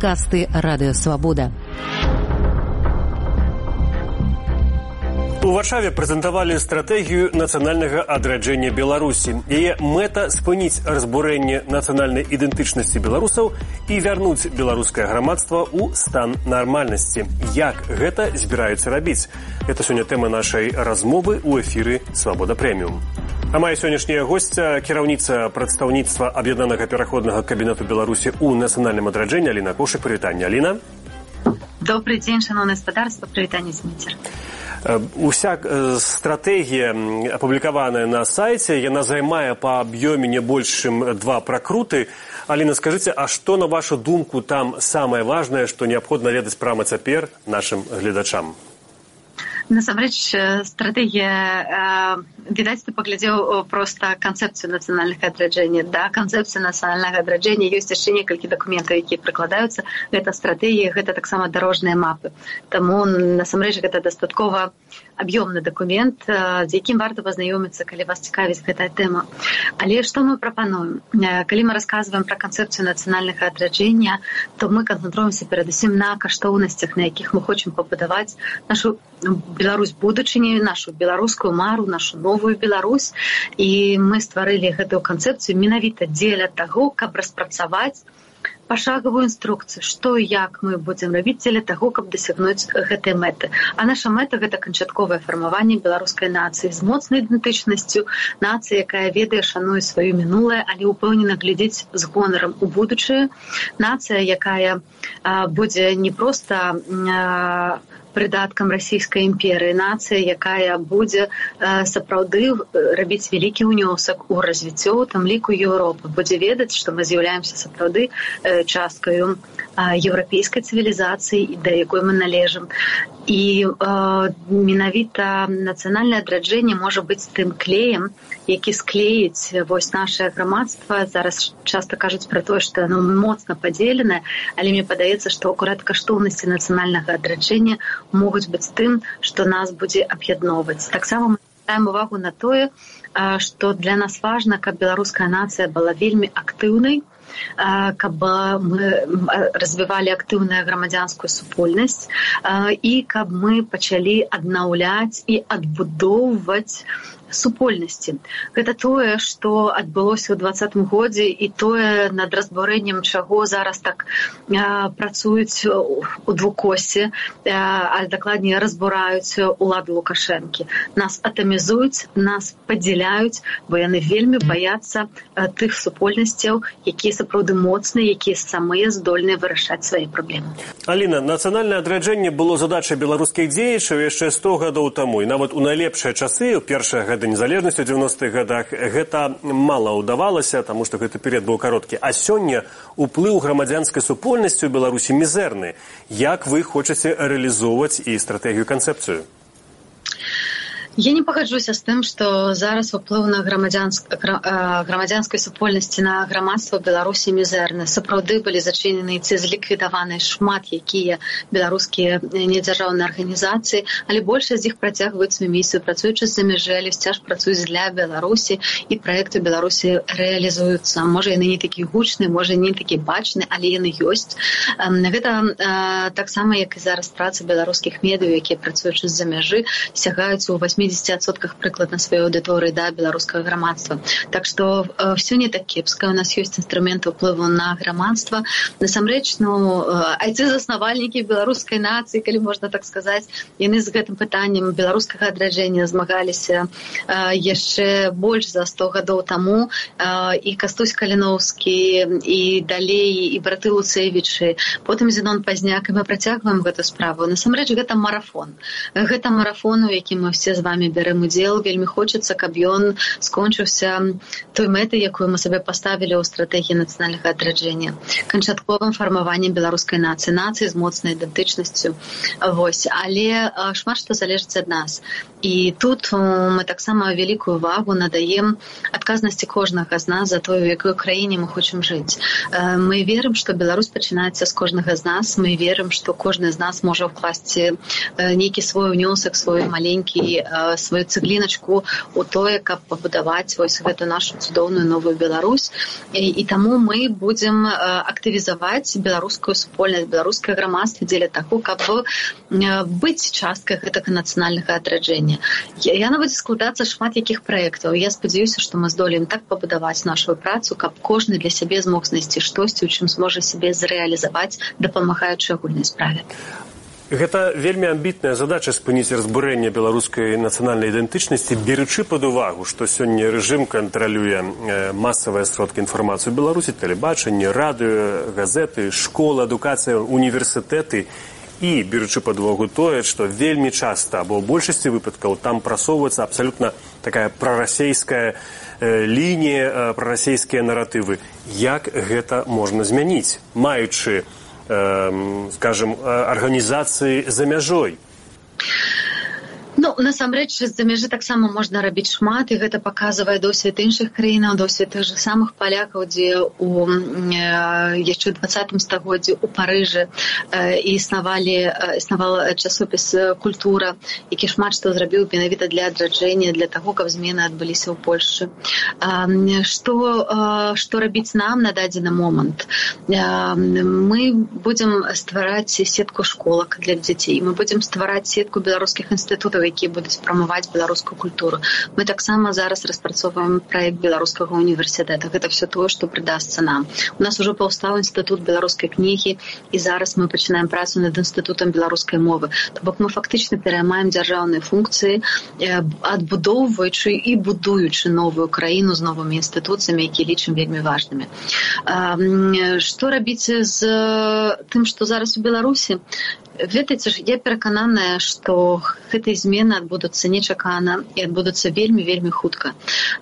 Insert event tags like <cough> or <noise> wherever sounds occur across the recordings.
падкасты радыёвабода. У варшаве прэзентавалі стратэгію нацыянальнага адраджэння беларусі. Яе мэта спыніць разбурэнне нацыянальнай ідэнтычнасці беларусаў і вярнуць беларускае грамадства ў стан нармальнасці. Як гэта збіраюцца рабіць? Это сёння тэма нашай размовы ў эфіры свабода прэміум а мая сённяшняя госця кіраўніца прадстаўніцтва аб'яднанага пераходнага кабінету беларусі ў нацыянальным адраджэнні аліна кошык. Прывітання аліна. Добрый дзень шаноўна гаспадарства прывітанне зміцер уся стратэгія апублікаваная на сайце яна займае па аб'ёме не больш чым два пракруты. Аліна скажыце а што на вашу думку там самае важнае што неабходна ведаць прама цяпер нашым гледачам насамрэч стратэгія відаць ты паглядзеў проста канцэпцыю нацыянальнага адраджэння да канцэпцыі нацыянальнага адраджэння ёсць яшчэ некалькі дакументаў якія прыкладаюцца. Гэта стратэгія гэта таксама дарожныя мапы. Таму насамрэч гэта дастаткова аб'ёмны дакумент з якім варта пазнаёміцца калі вас цікавіць гэтая тэма. Але што мы прапануем? Калі мы расказваем пра канцэпцыю нацыянальнага адраджэння то мы канцэнтруемся перадусім на каштоўнасцях на якіх мы хочам пабудаваць нашу Беларусь будучыні нашу беларускую мару нашу новую Беларусь. І мы стварылі гэтую канцэпцыю менавіта дзеля таго каб распрацаваць пашагавую інструкцыю што як мы будзем рабіць дзеля таго каб дасягнуць гэтай мэты. А наша мэта гэта канчатковае фармаванне беларускай нацыі з моцнай ідэнтычнасцю нацыя якая ведае шануе сваё мінулае але ўпэўнена глядзець з гонарам у будучае. Нацыя якая а, будзе не проста а, прыдаткам расійскай імперыі нацыя якая будзе э, сапраўды рабіць вялікі ўнёсак у развіццё там ліку еўропы будзе ведаць што мы з'яўляемся сапраўды э, часткаю еўрапейскай цывілізацыі да якой мы належым. І э, менавіта нацыянальнае адраджэнне можа быць тым клеем які склеіць вось наше грамадства. Зараз часта кажуць пра тое што оно моцна падзеленае але мне падаецца што акурат каштоўнасці нацыянальнага адраджэння могуць быць тым што нас будзе аб'ядноўваць. Таксама мы ставим увагу на тое што для нас важна каб беларуская нацыя была вельмі актыўнай каб мы развівалі актыўную грамадзянскую супольнасць і каб мы пачалі аднаўляць і адбудоўваць супольнасці. Гэта тое што адбылося ў двадцатым годзе і тое над разбурэннем чаго зараз так а, працуюць у двукосе а дакладней разбураюць улады лукашэнкі. Нас атамізуюць нас падзяляюць бо яны вельмі баяцца тых супольнасцяў якія сапраўды моцныя якія самыя здольныя вырашаць свае праблемы. Аліна нацыянальнае адраджэнне было задачай беларускіх дзеячаў яшчэ сто гадоў таму. І нават у найлепшыя часы у першыя гады незалежнасці ў 90-х годах. Гэта мала ўдавалася таму што гэты перыяд быў кароткі. А сёння уплыў грамадзянскай супольнасці ў беларусі мізэрны. Як вы хочаце рэалізоўваць і стратэгію канцэпцыю Я не пагаджуся з тым, што зараз уплыў на грамадзянскай супольнасці на грамадства беларусі мізэрны. сапраўды былі зачынены ці зліквідаваны шмат якія беларускія недзяржаўныя арганізацыі, але большасць з іх працягваюць сваю місію, працуючы за мяжэлі сцяж працуюць для беларусі і праекты беларусі рэалізуюцца. можа яны не такі гучны, можа не такі бачны, але яны ёсць. Гэта таксама як і зараз праца беларускіх медыяў, якія працуючы з-за мяжы сягаюць у 8 80сотках прыкладна сваёй аўдыторыі да беларускага грамадства. Так што э, все не так кепска у нас ёсць інструменты ўплыву на грамадства. Насамрэч ну э, айцы заснавальнікі беларускай нацыі калі можна так сказаць яны з гэтым пытаннем беларускага адраджэння змагаліся э, яшчэ больш за сто гадоў таму. Э, і кастусь каліновскі і далей і браты луцэвічы потым зенон пазняк і мы працягваем гэту справу. Насамрэч гэта марафон. Гэта марафон у якім мы все з вами вами бярэм удзел вельмі хочацца каб ён скончыўся той мэты якую мы сабе паставілі ў стратэгіі нацыянальнага адраджэння. Канчатковым фармаваннем беларускай нацыі нацыі з моцнай ідэнтычнасцю. Вось. Але шмат што залежыць ад нас. І тут мы таксама вялікую увагу надаем адказнасці кожнага з нас за тое у якой краіне мы хочам жыць. Мы верым што Беларусь пачынаецца з кожнага з нас. Мы верым што кожны з нас можа ўкласці нейкі свой унёсак свой маленькі сваю цыгліначку у тое каб пабудаваць вось гэту нашу цудоўную новую Беларусь. І, і таму мы будзем актывізаваць беларускую супольнасць беларускае грамадства дзеля таго каб быць часткай гэтага нацыянальнага адраджэння яна будзе складацца шмат якіх праектаў я спадзяюся што мы здолеем так пабудаваць нашу працу каб кожны для сябе змог знайсці штосьці у чым зможа сябе зрэалізаваць дапамагаючы агульнай справе Гэта вельмі амбітная задача спыніць разбурэнне беларускай нацыянальнай ідэнтычнасці, беручы пад увагу, што сёння рэжым кантралюе масавыя сродкі інфармацыю беларусі, тэлебачанне, радыё, газеты, школа, адукацыя, універсітэты і беручы пад увагу тое, што вельмі часта або ў большасці выпадкаў там прасоўваецца абсалютна такая прарасейская лінія прарасейскія наратывы. Як гэта можна змяніць, маючы скажем арганізацыі за мяжой Ну насамрэч з-за мяжы таксама можна рабіць шмат і гэта паказвае досвед іншых краінаў досвед тых же самых палякаў дзе у яшчэ двадцатым стагоддзі у парыжы і існавалі існавала часопіс культура які шмат што зрабіў менавіта для адраджэння для таго каб змены адбыліся ў польльшы што што рабіць нам на дадзены момант? Мы будзем ствараць сетку школак для дзяцей. Мы будзем ствараць сетку беларускіх інстытутаў якія будуць прамаваць беларускую культуру. Мы таксама зараз распрацоўваем праект беларускага універсітэта гэта все тое што прыдасца нам. У нас ужо паўстаў інстытут беларускай кнігі і зараз мы пачынаем працу над інстытутам беларускай мовы. То бок мы фактычна пераймаем дзяржаўныя функцыі адбудоўваючы і будуючы новую краіну з новымі інстытуцыямі які лічым вельмі важнымі. Што рабіць з тым што зараз у беларусі ведаеце ж я перакананая што гэтай змены адбудуцца нечакана і адбудуцца вельмі вельмі хутка.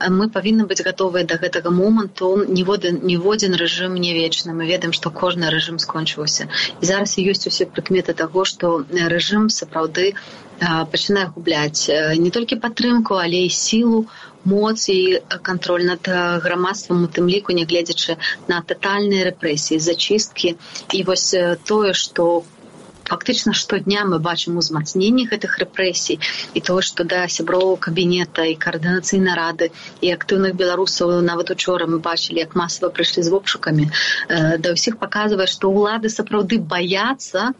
Мы павінны быць гатовыя да гэтага моманту. Ніводзін ніводзін рэжым не вечны. Мы ведаем што кожны рэжым скончыўся. І зараз ёсць усе прыкметы таго што рэжым сапраўды пачынае губляць не толькі падтрымку але і сілу моц і кантроль над грамадствам у тым ліку нягледзячы на татальныя рэпрэсіі зачысткі. І вось тое што фактычна штодня мы бачым узмацненне гэтых рэпрэсій і тое што да сяброў кабінета і каардынацыйнай рады і актыўных беларусаў нават учора мы бачылі як масава прыйшлі з вопшукамі да ўсіх паказвае што ўлады сапраўды баяцца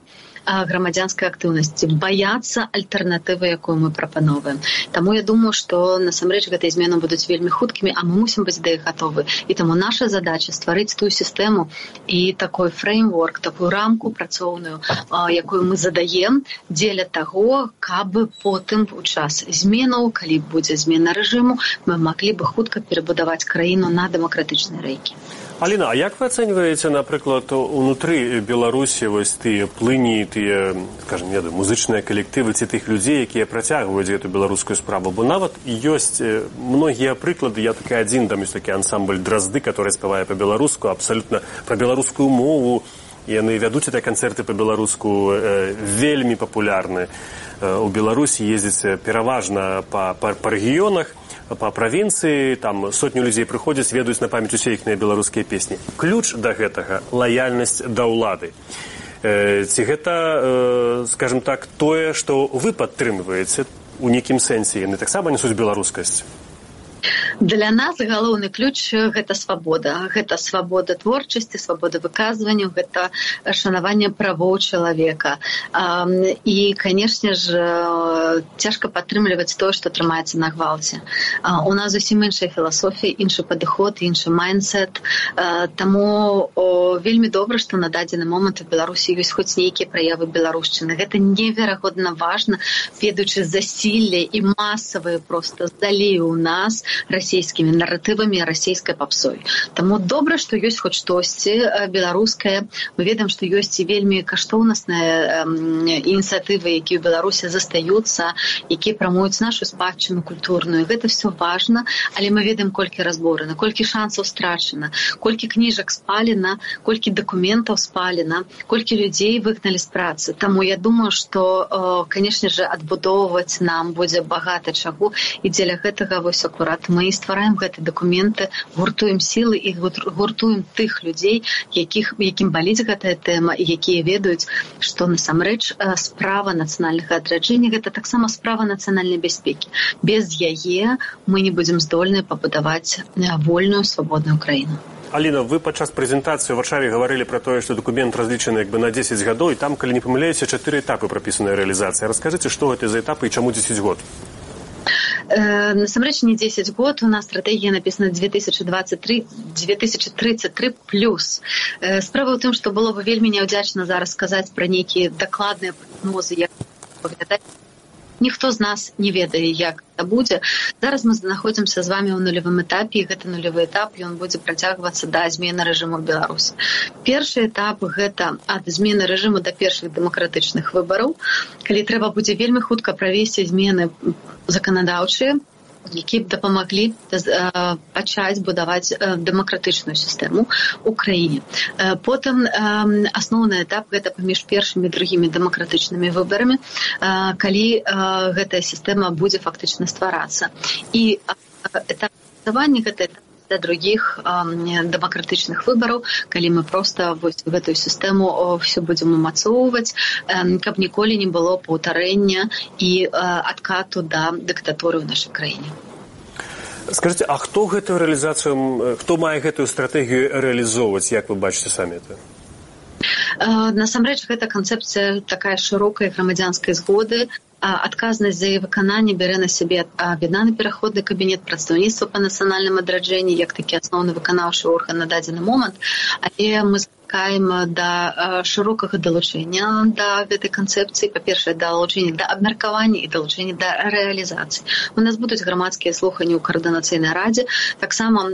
грамадзянскай актыўнасці баяцца альтэрнатывы якую мы прапановваем Таму я думаю што насамрэч гэтай змены будуць вельмі хуткімі а мы мусім быць да іх гатовы. І таму наша задача стварыць тую сістэму і такой фреймворк такую рамку працоўную якую мы задаем дзеля таго каб потым у час зменаў калі будзе змена рэжыму мы маглі бы хутка перабудаваць краіну на дэмакратычнай рэйкі Аліна, а як вы ацэньваеце, напрыклад, унутры Беларусі вось тыя плыні, тыя скажем, не музычныя калектывы ці тых людзей, якія працягваюць эту беларускую справу, бо нават ёсць многія прыклады, я такі адзін там ёсць такі ансамбль дразды, который спявае па-беларуску абсалютна пра беларускую мову. Яны вядуць это канцэрты па-беларуску э, вельмі папулярны. У Беларусі ездзіць пераважна па, па, па рэгіёнах па правінцыі там сотню людзей прыходзяць ведаюць на памяць усе іхныя беларускія песні ключ да гэтага лаяльнасць да ўлады. Э, ці гэта э, скажем так тое што вы падтрымваеце у нейкім сэнсе? Яны таксама несуць беларускасць для нас галоўны ключ гэта свабода. Гэта свабода творчасці свабода выказванню гэта шанаванне правоў чалавека. І канешне ж цяжка падтрымліваць тое што трымаецца на гвалце. У нас зусім іншая філасофія іншы падыход іншы майнсет таму вельмі добра што на дадзены момант у беларусі ёсць хоць нейкія праявы беларушчыны. Гэта неверагодна важна ведаючы засілле і масавыя просто здалі у нас расійскімі наратывамі расійскай папсой Таму добра што ёсць хоць штосьці беларускае мы ведаем што ёсць і вельмі каштоўнасныя ініцыятывы якія ў беларусі застаюцца якія прамуюць нашу спадчыну культурную. Гэта все важна але мы ведаем колькі разборана колькі шансаў страчана колькі кніжак спалена колькі дакументаў спалена колькі людзей выгналі з працы. Таму я думаю што канешне же адбудоўваць нам будзе багата чаго і дзеля гэтага вось акурат год мы ствараем гэты дакументы гуртуем сілы і гуртуем тых людзей якіх якім баліць гэтая тэма і якія ведаюць што насамрэч справа нацыянальнага адраджэння гэта таксама справа нацыянальнай бяспекі без яе мы не будзем здольныя пабудаваць вольную свабодную краіну Аліна вы падчас прэзентацыі ў варшаве гаварылі пра тое што дакумент разлічаны як бы на 10 гадоў і там калі не памыляюся чатыры этапы прапісаная рэалізацыя раскажыце што гэта за этапы і чаму 10 год? э, насамрэч не 10 год у нас стратегія написана 2023 2033 плюс. Э, справа ў тым што было бы вельмі няўдзячна зараз сказаць пра нейкія дакладныя прогнозы як паглядаць ніхто з нас не ведае як это будзе. Зараз мы знаходзімся з вами ў нулявым этапе гэты нулявы этап ён будзе працягвацца да змены рэжыму беларусі. Першы этап гэта ад змены рэжыму да першых дэмакратычных выбараў калі трэба будзе вельмі хутка правесці змены заканадаўчыя які б дапамаглі пачаць будаваць дэмакратычную сістэму ў краіне. Потым асноўны этап гэта паміж першымі другімі дэмакратычнымі выбарамі, калі гэтая сістэма будзе фактычна стварацца. І этап гэта да других дэмакратычных выбараў калі мы просто вось гэтую сістэму все будзем умацоўваць каб ніколі не было паўтарэння і адкату да дыктатуры ў нашай краіне. Скажите а хто гэтую рэалізацыю хто мае гэтую стратэгію рэалізоўваць як вы бачыце самі это? Насамрэч гэта канцэпцыя такая шырокай грамадзянскай згоды адказнасць за выкананне бярэ на сябе аб'яднаны пераходны кабінет прадстаўніцтва па нацыянальным адраджэнні як такі асноўны выканаўшы орган на дадзены момант але мы чакаем да шырокага далучэння да гэтай канцэпцыі па-першае далучэння да абмеркавання і далучэння да рэалізацыі. У нас будуць грамадскія слуханні ў каардынацыйнай радзе. Таксама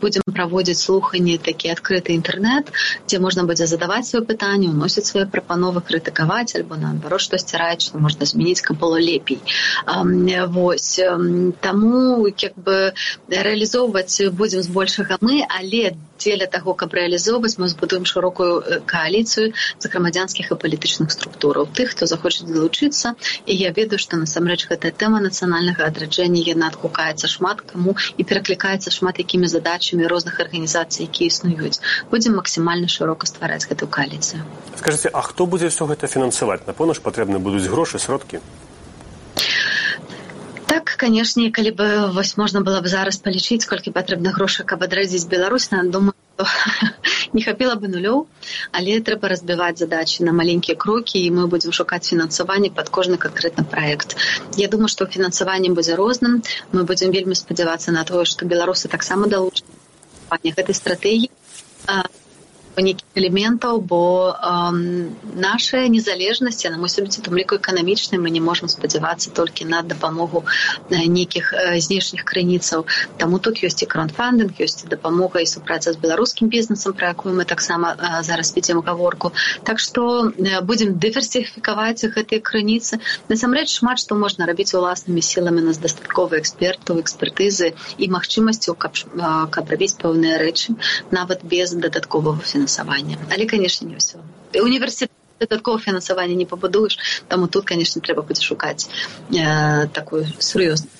будзем праводзіць слуханні такі адкрыты інтэрнэт дзе можна будзе задаваць свае пытанні уносіць свае прапановы крытыкаваць альбо наадварот штосьці раіць можна змяніць каб было лепей вось таму як бы рэалізоўваць будзем збольшага мы але дзеля таго каб рэалізоўваць мы збудуем шырокую кааліцыю з грамадзянскіх і палітычных структураў тых хто захоча далучыцца і я ведаю што насамрэч гэтая тэма нацыянальнага адраджэння яна адгукаецца шмат каму і пераклікаецца шмат якімі задачамі розных арганізацый якія існуюць. Будзем максімальна шырока ствараць гэтую кааліцыю. Скажите а хто будзе ўсё гэта фінансаваць? Напэўна ж патрэбны будуць грошы сродкі так канешне калі бы вось можна было б зараз палічыць колькі патрэбна грошай каб адрадзіць Беларусь на думаю <laughs> не хапіла бы нулёў. Але трэба разбіваць задачи на маленькія крокі і мы будзем шукаць фінансаванне под кожны канкрэтны проект я думаю что фінансаванне будзе розным. Мы будзем вельмі спадзявацца на тое что беларусы таксама далучаць гэтай стратегії нейкіх элементаў бо эм, наша незалежнасць на мой субце там ліку эканамічнай мы не можемм спадзявацца толькі на дапамогу нейкіх э, знешніх крыніцаў таму тут ёсць і кронфандинг ёсць дапамога і супраца з беларускім бізнесам пра якую мы таксама э, зараз вядзем гаворку так што э, будзем дыверсіфікаваць гэтыя крыніцы насамрэч шмат што можна рабіць уласнымі сіламі нас дастаткова экспертаў экспертызы і магчымасцю каб, э, каб рабіць пэўныя рэчы нават без дадатковага фінансавання фінансавання але конечно не ўсё універсітэт дадаткова фінансавання не пабудуеш таму тут конечно трэба будзе шукаць э, такую сур'ёзную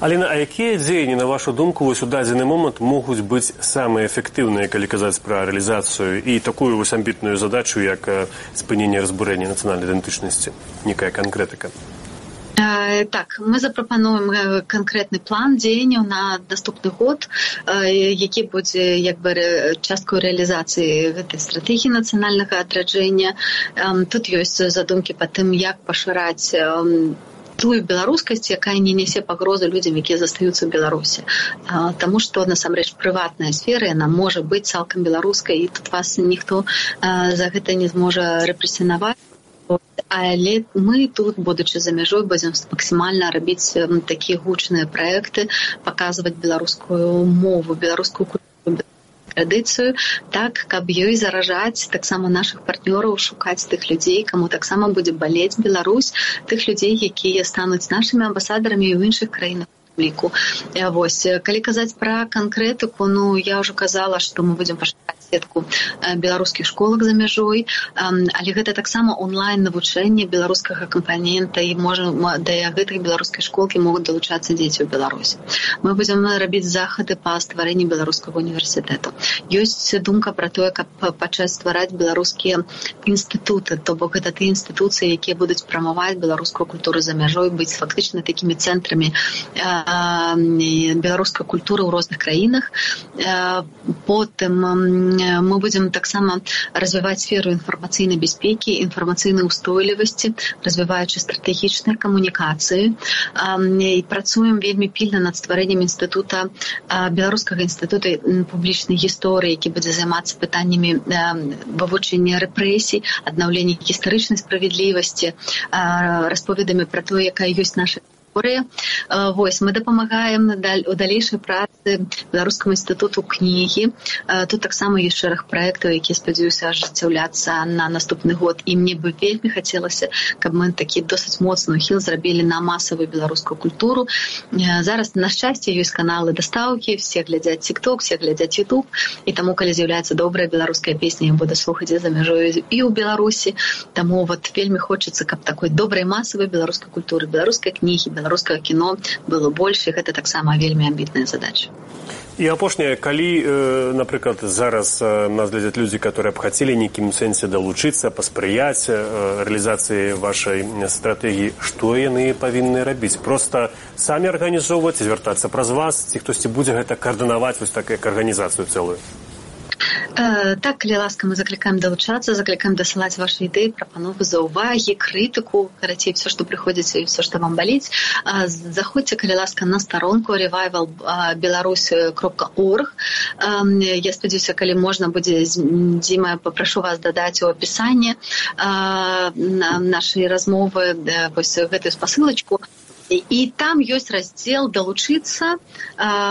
Аліна, а якія дзеянні на вашу думку вось у дадзены момант могуць быць самыя эфектыўныя калі казаць пра рэалізацыю і такую вось амбітную задачу як спыненне разбурэння нацыянальнай ідэнтычнасці? Некая канкрэтыка так мы запрапануем канкрэтны план дзеянняў на наступны год які будзе як бы часткаю рэалізацыі гэтай стратэгіі нацыянальнага адраджэння тут ёсць задумкі па тым як пашыраць тую беларускасць якая не нясе пагрозы людзям якія застаюцца ў беларусі. Таму што насамрэч прыватная сфера яна можа быць цалкам беларускай і тут вас ніхто за гэта не зможа рэпрэсінаваць але мы тут будучы за мяжой будзем максімальна рабіць такія гучныя праекты паказваць беларускую мову беларускую культуру традыцыю так каб ёй заражаць таксама наших партнёраў шукаць тых людзей каму таксама будзе балець Беларусь тых людзей якія стануць нашымі амбасадарамі ў іншых краінах ліку вось калі казаць пра канкрэтыку ну я ўжо казала што мы будзем пашукаць сетку беларускіх школах за мяжой. Але гэта таксама онлайн навучэнне беларускага кампанента і можа да гэтых беларускай школкі могуць далучацца дзеці ў беларусі. Мы будзем рабіць захады па стварэнні беларускага універсітэту ёсць думка пра тое каб пачаць ствараць беларускія інстытуты то бок гэта ты інстытуцыі якія будуць прамаваць беларускую культуру за мяжой быць фактычна такімі цэнтрамі беларускай культуры ў розных краінах. Потым мы будзем таксама развіваць сферу інфармацыйнай бяспекі інфармацыйнай устойлівасці развіваючы стратэгічныя камунікацыі і працуем вельмі пільна над стварэннем інстытута беларускага інстытута публічнай гісторыі які будзе займацца пытаннямі вывучэння рэпрэсій аднаўлення гістарычнай справядлівасці расповедамі пра тое якая ёсць наша гісторыя вось мы дапамагаем надаль у далейшай працы беларускаму інстытуту кнігі. Тут таксама ёсць шэраг праектаў які спадзяюся ажыццяўляцца на наступны год. І мне бы вельмі хацелася каб мы такі досыць моцную хіл зрабілі на масавую беларускую культуру. Зараз на шчасце ёсць каналы дастаўкі все глядзяць тикток все глядзяць youtube. І таму калі з'яўляецца добрая беларуская песня буду слухаць за мяжою і ў беларусі. Таму вот вельмі хочацца каб такой добрай масавай беларускай культуры беларускай кнігі беларускай беларускага кіно было больш і гэта таксама вельмі амбітная задача. І апошняе калі э, напрыклад зараз э, нас глядзяць людзі которые б хацелі нейкім сэнсе далучыцца паспрыяць э, рэалізацыі вашай стратэгіі што яны павінны рабіць просто самі арганізоўваць звяртацца праз вас. Ці хтосьці будзе гэта каардынаваць вось так як арганізацыю цэлую. Э, так калі ласка мы заклікаем далучацца заклікаем дасылаць ваши ідэі прапановы за ўвагі крытыку карацей все што прыходзіць і все што вам баліць заходзьце калі ласка на старонку ревайвал беларусь кропка орг. Я спадзяюся калі можна будзе дзіма папрашу вас дадаць у апісанне нашай размовы вось гэтую спасылачку і там ёсць раздзел далучыцца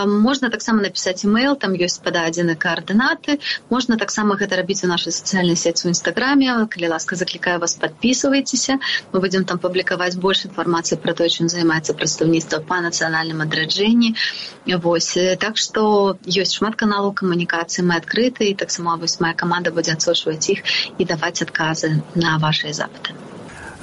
можна таксама напісаць email там ёсць пададзены каардынаты можна таксама гэта рабіць у нашай сацыяльнай сеці ў нстаграме калі ласка заклікаю вас подписывайтеся мы будзем там публікаваць больш інфармацыі пра тое чым займаецца прадстаўніцтва па нацыянальным адраджэнні вось так што ёсць шмат каналаў камунікацыі мы адкрыты і таксама вось моя каманда будзе адсочваць іх і даваць адказы на вашыя запыты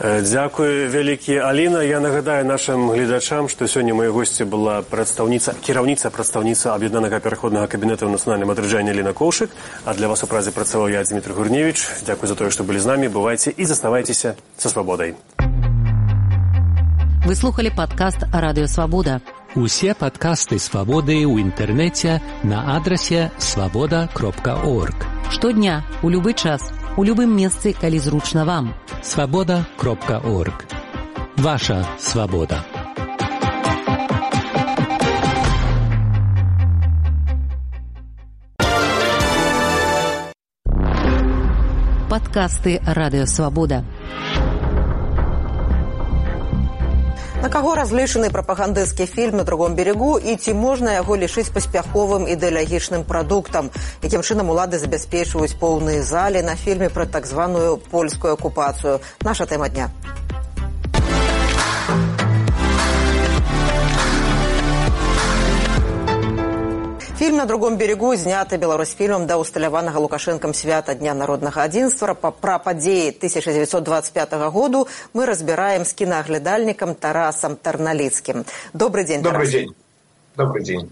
Дзякуй вялікі Аліна. Я нагадаю нашым гледачам, што сёння мае госці была прадстаўніца кіраўніца прадстаўніца аб'яднанага пераходнага кабінета ў нацыянальным адрыджанні Ліна Коўшык, а для вас у празе працаваў я Дмітрий Гурневіч. Дзякуй за тое, што былі з намі, бывайце і заставайцеся са свабодай. Вы слухали падкаст радыёвабода. Усе падкасты свабоды ў інтэрнэце на адрасе свабода кропка орг. Штодня у любы час у любым месцы, калі зручна вам. Свабода кропка орг. Ваша свабода. Падкасты радыёвабода. На каго разлічаны прапагандысцкі фільм на другом берегу і ці можна яго лішыць паспяховым ідэалагічным прадуктам, якім чынам улады забяспечваюць поўныя залі на фільме пра так званую польскую акупацыю. Наша тэма дня. Фільм на другом берегу зняты беларусфільмам да усталяванага лукашэнкам свята дня народнага адзінства пра падзеі 1925 году мы разбіраем з кінаглядальнікам тарасам тарналіцкім добрый дзень добрый дзень добрый дзень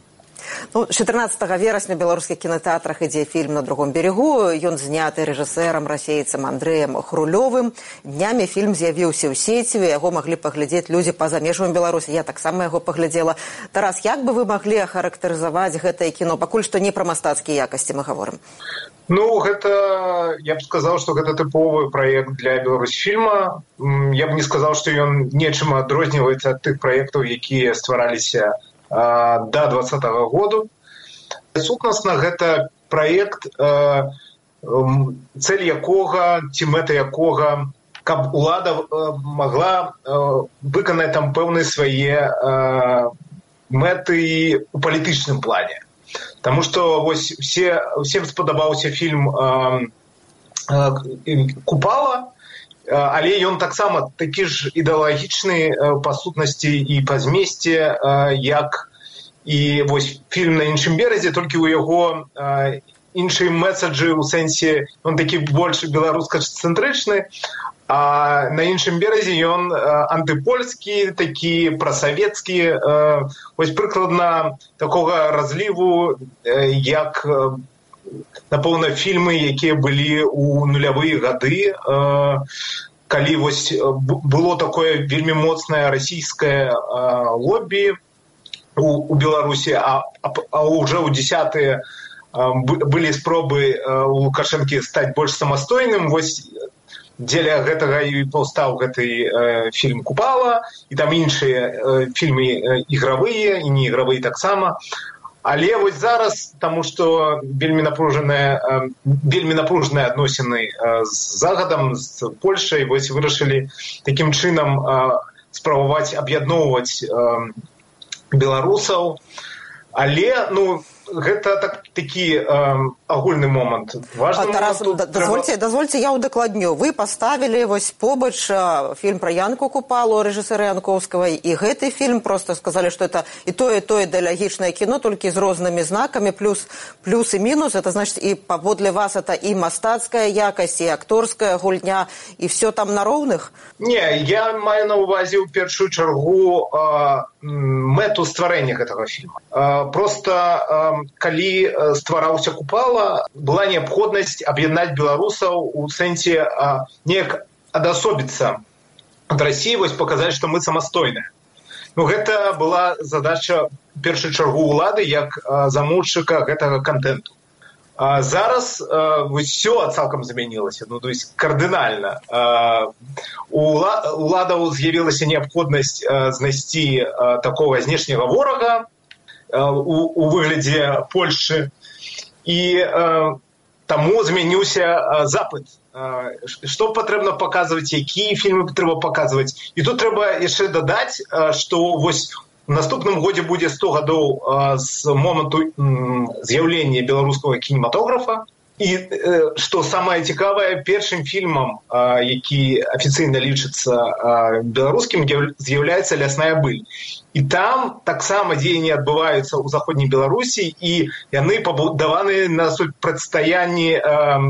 Ну, 14 верасня беларускіх кінотэатрах ідзе фільм на другом берегу ён зняты рэжысэрам расейцам андрэем хрулёвым. Днямі фільм з'явіўся ў сеціве яго маглі паглядзець людзі па-за межамі беларусі. Я таксама яго паглядзела. Тарас як бы вы маглі ахарактарызаваць гэтае кіно? Пакуль што не пра мастацкія якасці мы гаворым. Ну гэта я б сказаў што гэта тыповы праект для беларусь фільма я б не сказаў што ён нечым адрозніваецца ад тых праектаў якія ствараліся у да двадцатого году. Сутнасна гэта проект цель якога ці мэта якога каб улада могла выканаць там пэўныя свае мэты у палітычным плане. Таму што вось все всем спадабаўся фільм купала але ён таксама такі ж ідэалагічны па сутнасці і па змесце як і вось фільм на іншым беразе толькі ў яго іншыя месаджы ў сэнсе он такі больш беларуска-цэнтрычны а на іншым беразе ён антыпольскі такі прасавецкі вось прыкладна такога разліву як напэўна фільмы якія былі ў нулявыя гады калі вось было такое вельмі моцнае расійскае лобі у, у беларусі а, а, а уже ў десятые былі спробы у лукашэнкі стаць больш самастойным вось дзеля гэтага і паўстаў гэты э, фільм купала і там іншыя э, фільмы э, ігравыя і не ігравыя таксама але вось зараз таму што вельмі напружаныя вельмі напружаныя адносіны з загадам з польшай вось вырашылі такім чынам спрабаваць аб'ядноўваць беларусаў але ну гэта так такі агульны момант дазвольце дазвольце я ўдакладню вы паставілі вось побач фільм пра янку купалу рэжысера янковскага і гэты фільм просто сказалі што это і тое тое дыялогічнае кіно толькі з рознымі знакамі плюс плюс і мінус. Это значит і паводле вас это і мастацкая якасць і акторская гульня і все там на роўных? Не я маю на увазе ў першую чаргу э, мэту стварэння гэтага фільма. Э, просто э, калі ствараўся купала была неабходнасць аб'яднаць беларусаў у сэнсе неяк адасобіцца ад рассіі вось паказаць што мы самастойныя ну гэта была задача першай чаргу ўлады як замоўшчыка гэтага контенту зараз ўсё цалкам змянілася. Ну то есть кардынальна. Уладаў з'явілася неабходнасць знайсці такого знешняга ворага у, у выглядзе Польшчы і э, таму змяніўся э, запыт э, што патрэбна паказваць якія фільмы трэба паказваць і тут трэба яшчэ дадаць э, што вось у наступным годзе будзе 100 гадоў э, з моманту э, з'яўлення беларускага кінематографа і што самае цікавае першым фільмам які афіцыйна лічыцца беларускім з'яўляецца лясная быль і там таксама дзеянні адбываюцца ў заходняй беларусі і яны пабудаваны на супрацьстаянні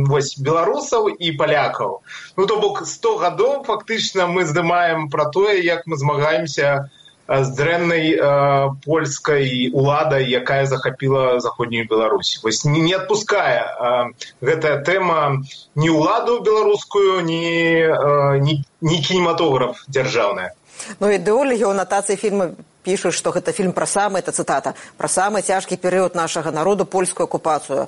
вось беларусаў і палякаў ну то бок сто гадоў фактычна мы здымаем пра тое як мы змагаемся з дрэннай э, польскай уладай якая захапіла заходнюю беларусь. Вось не, не адпускае э, гэтая тэма ні ўладу беларускую ні, э, ні, ні кінематограф дзяржаўная Ну ідэолагі ў натацыі фільма пішуць што гэта фільм пра самы это цытата пра самы цяжкі перыяд нашага народу польскую акупацыю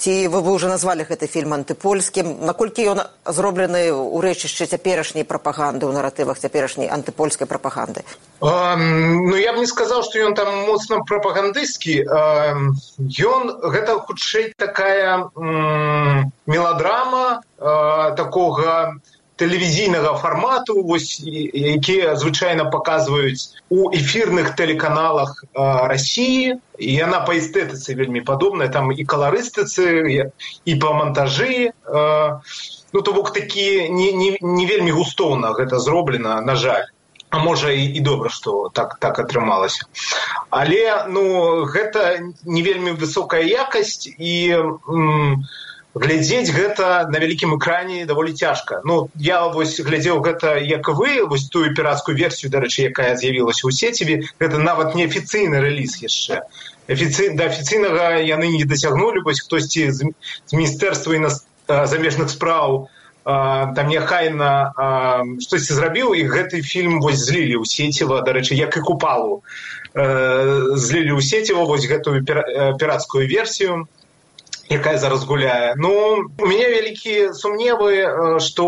ці вы вы уже назвалі гэты фільм антыпольскім. Наколькі ён зроблены ў рэчышчы цяперашняй прапаганды ў наратывах цяперашняй антыпольскай прапаганды? Ну я б не сказаў што ён там моцна прапагандысцкі. Ён гэта хутчэй такая меладрама такога тэлевізійнага фармату вось якія звычайна паказваюць у эфірных тэлеканалах рассіі і яна па эстэтыцы вельмі падобная. Там і каларыстыцы і па мантажы ну то бок такі не, не, не вельмі густоўна гэта зроблена на жаль. А можа і, і добра што так так атрымалася. Але ну гэта не вельмі высокая якасць і м, глядзець гэта на вялікім экране даволі цяжка. Ну я вось глядзеў гэта як вы вось тую пірацкую версію дарэчы якая з'явілася ў сеціве. Гэта нават неафіцыйны рэліз яшчэ. Афіцый да афіцыйнага яны не дасягнулі вось хтосьці з, з міністэрства і на замежных спраў. Там няхайна штосьці зрабіў і гэты фільм вось злілі ў сеціва дарэчы як і купалу. Э, злілі ў сеціва вось гэтую пірацкую версію якая зараз гуляе ну у мяне вялікія сумневы што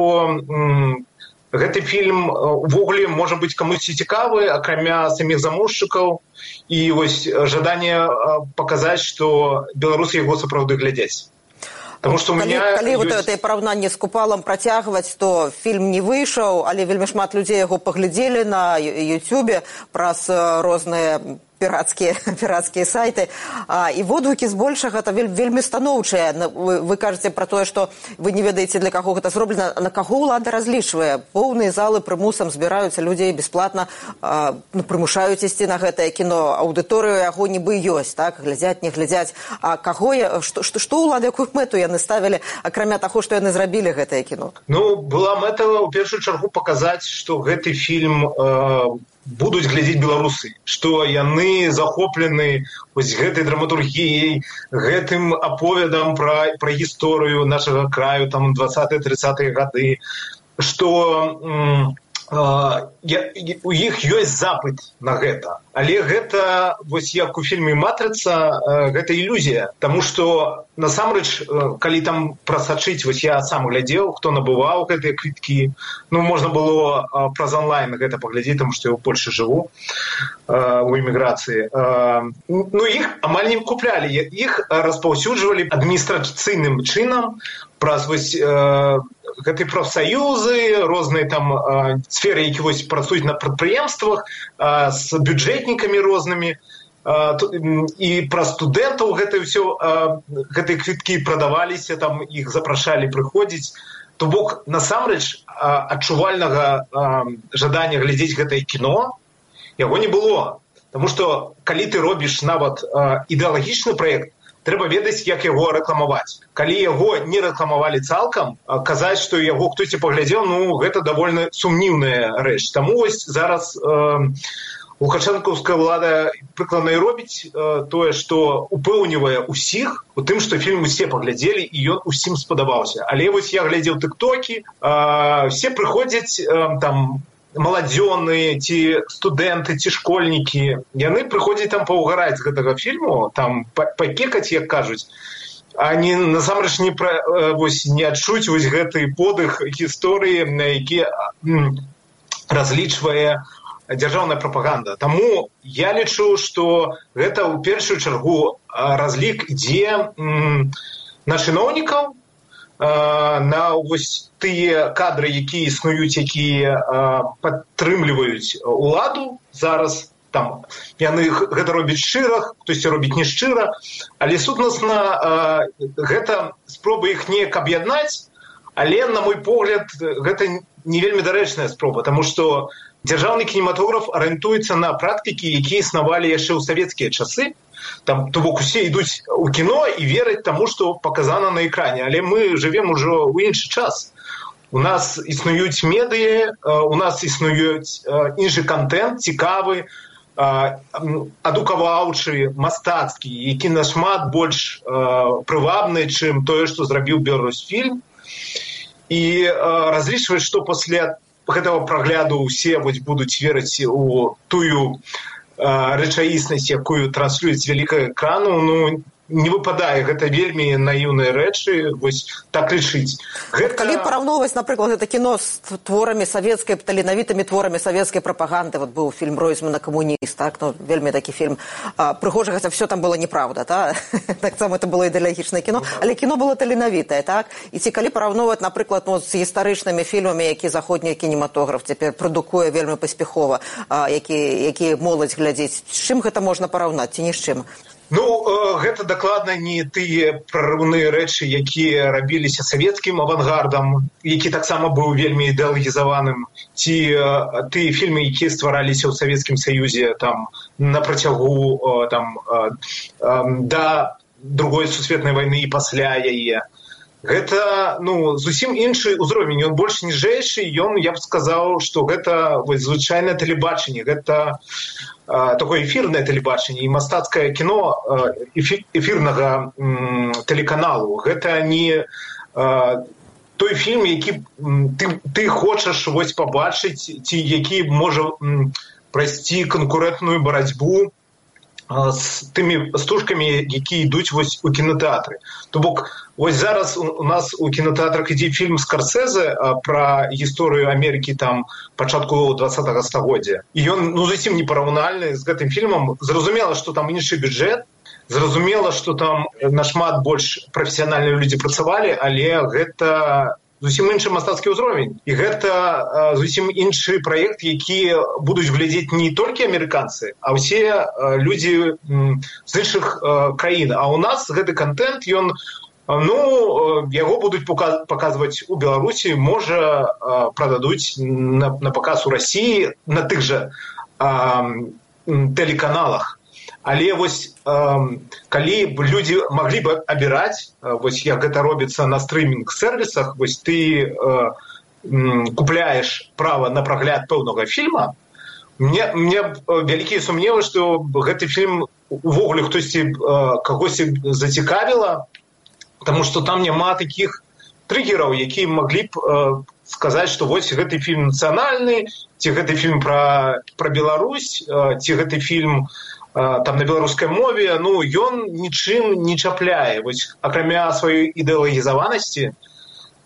гэты фільм увогуле можа быць камусьці цікавы акрамя саміх замоўшчыкаў і вось жаданне паказаць што беларусы яго сапраўды глядзяць Потому что калі, калі ёсць... вот параўнанне з купалам працягваць то фільм не выйшаў але вельмі шмат людзей яго паглядзелі на ютюбе праз розныя пірацкія <laughs> пірацкія сайты. А, і водгукі збольшага это вельмі станоўчыя. Вы, кажаце про тое что вы не ведаеце для каго гэта зроблена. На каго ўлада разлічвае? Поўныя залы прымусам збіраюцца людзей бесплатна ну, прымушаюць ісці на гэтае кіно. Аўдыторыю яго нібы ёсць так? Глядзяць не глядзяць. А каго я што што, што ўлада якую мэту яны ставілі акрамя таго што яны зрабілі гэтае кіно? Ну была мэта ў першую чаргу паказаць што гэты фільм э, будуць глядзець беларусы што яны захоплены вось гэтай драматургіяй гэтым аповедам пра пра гісторыю нашага краю там двадцатые тридцатые гады што у іх ёсць запыт на гэта. Але гэта вось як у фільме матрыца гэта ілюзія. Таму што насамрэч калі там прасачыць вось я сам глядзеў хто набываў гэтыя квіткі. Ну можна было праз онлайн гэта паглядзець там што я ў польльше жыву у эміграцыі. Ну іх амаль не куплялі. Іх распаўсюджвалі адміністрацыйным чынам праз вось гэты профсаюзы розныя там сферы які вось працуюць на прадпрыемствах з бюджэтнікамі рознымі і пра студэнтаў гэта ўсё гэтыя квіткі прадаваліся там іх запрашалі прыходзіць то бок насамрэч адчувальнага жадання глядзець гэтае кіно яго не было. Таму што калі ты робіш нават ідэалагічны праект трэба ведаць як яго рэкламаваць. Калі яго не рэкламавалі цалкам казаць што яго хтосьці паглядзеў ну гэта давольна сумніўная рэч. Таму вось зараз э, лукашэнкаўская ўлада прыкладна і робіць э, тое што упэўнівае ўсіх у тым што фільм усе паглядзелі і ён усім спадабаўся. Але вось я глядзеў тыктокі э, все прыходзяць э, там маладзёны ці студэнты ці школьнікі яны прыходзяць там паўгараць гэтага фільму там пакекаць як кажуць не насамрэч не пра вось не адчуць вось гэты подых гісторыі на які разлічвае дзяржаўная прапаганда. Таму я лічу што гэта ў першую чаргу разлік ідзе на чыноўнікаў на вось тыя кадры якія існуюць якія падтрымліваюць уладу зараз там яны гэта робяць шчыра хтосьці робіць не шчыра але сутнасна гэта спроба іх неяк аб'яднаць але на мой погляд гэта не вельмі дарэчная спроба тому что дзяржаўны кінематограф арыентуецца на практыкі якія існавалі яшчэ ў савецкія часы там то бок усе ідуць у кіно і вераць таму што паказана на экране. Але мы жывем ужо ў іншы час. У нас існуюць медыі у нас існуюць іншы контент цікавы адукаваўчы мастацкі які нашмат больш прывабны чым тое што зрабіў беларусфільм і разлічваць што пасля гэтага прагляду ўсе вось будуць верыць у тую рэчаіснасць якую транслююць вялікага экрану ну не выпадае гэта вельмі наіўныя рэчы вось так лічыць. Гэта... калі параўноўваць напрыклад гэта кіно з творамі савецкай таленавітымі творамі савецкай прапаганды вот быў фільм ройзмана камуніст так ну вельмі такі фільм прыгожа хаця все там было неправда та? <laughs> Таксама это было ідэалагічнае кіно але кіно было таленавітае так? І ці калі параўноўваць напрыклад ну, з гістарычнымі фільмамі які заходні кінематограф цяпер прадукуе вельмі паспяхова які які моладзь глядзець з чым гэта можна параўнаць ці ні з чым Ну гэта дакладна не тыя прарыўныя рэчы, якія рабіліся савецкім авангардам, які таксама быў вельмі ідэалагізаваным ці тыя фільмы, якія ствараліся ў савецкім саюзе там на працягу там да другой сусветнай вайны і пасля яе. Гэта ну, зусім іншы ўзровень, ён больш ніжэйшы, ён я б сказаў, што гэта звычайнае тэлебачанне, гэта такое эфірнае тэлебачанне і мастацкае кіно эфірнага тэлеканалу гэта не той фільм які ты, ты хочаш вось пабачыць ці які можа прайсці канкурэнтную барацьбу з тымі стужкамі якія ідуць вось у кінотэатры то бок вось зараз у нас у кінотэатрах ідзе фільм скарцэзе пра гісторыю амерыкі там пачатку два стагоддзя. І ён ну зусім не параўнальны з гэтым фільмам. Зразумела што там іншы бюджэт. Зразумела што там нашмат больш прафесіянальныя людзі працавалі але гэта зусім іншы мастацкі ўзровень. І гэта зусім іншы праект які будуць глядзець не толькі амерыканцы а ўсе людзі з іншых краін. А у нас гэты контент ён ну яго будуць паказваць у беларусі можа прададуць на, на паказ у рассіі на тых жа тэлеканалах але вось э, калі б людзі маглі бы абіраць вось як гэта робіцца на стрымінг сервісах вось ты э, купляеш права на прагляд пэўнага фільма мне мне вялікія сумневы што гэты фільм увогуле хтосьці э, кагосьці зацікавіла Таму што там няма такіх трыгераў які маглі б э, сказаць што вось гэты фільм нацыянальны ці гэты фільм пра пра Беларусь ці гэты фільм там на беларускай мове ну ён нічым не чапляе вось акрамя сваёй ідэалагізаванасці.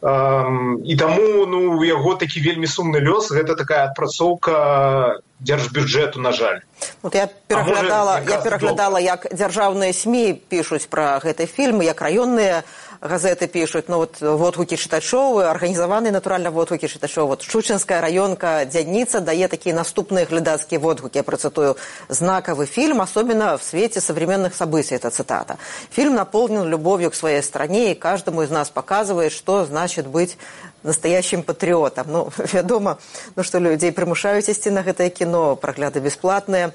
І таму ну у яго такі вельмі сумны лёс гэта такая адпрацоўка дзяржбюджэту на жаль. Вот я пераглядала можа, я пераглядала як дзяржаўныя сМ пішуць пра гэты фільмы як раённыя газеты пишут, ну вот водгукі чытачоў арганізаваны натуральна водгукі чытачоў. Вот шучынская раёнка дзядніца дае такія наступныя глядацкія водгукі. Я процитую знаковый фильм особенно в свете современных событий это цитата фильм наполнен любовью к своей стране и каждому из нас показывает что значит быть настоящим патриотом. Ну <laughs> вядома ну что людзей прымушаюць ісці на гэтае кіно прагляды бесплатныя.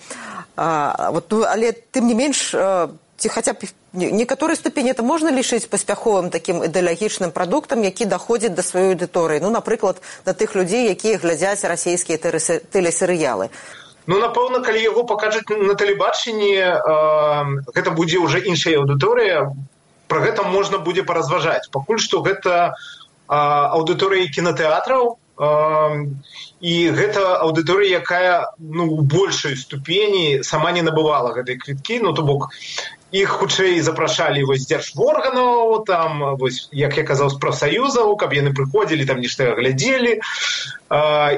А, вот ну, але тым не менш ці хаця б некаторай ступені это можна лічыць паспяховым такім ідэалагічным прадуктам які даходзіць да сваёй аўдыторыі. Ну напрыклад да тых людзей якія глядзяць расійскія тэлесерыялы. Ну напэўна калі яго пакажуць на тэлебачанні э, гэта будзе ўжо іншая аўдыторыя. Про гэта можна будзе паразважаць. Пакуль што гэта аўдыторыя кінотэатраў і гэта аўдыторыя якая ну у большай ступені сама не набывала гэтай квіткі. Ну то бок іх хутчэй запрашалі вось дзяржворганаў там вось як я казаў з прафсаюзаў каб яны прыходзілі там нешта глядзелі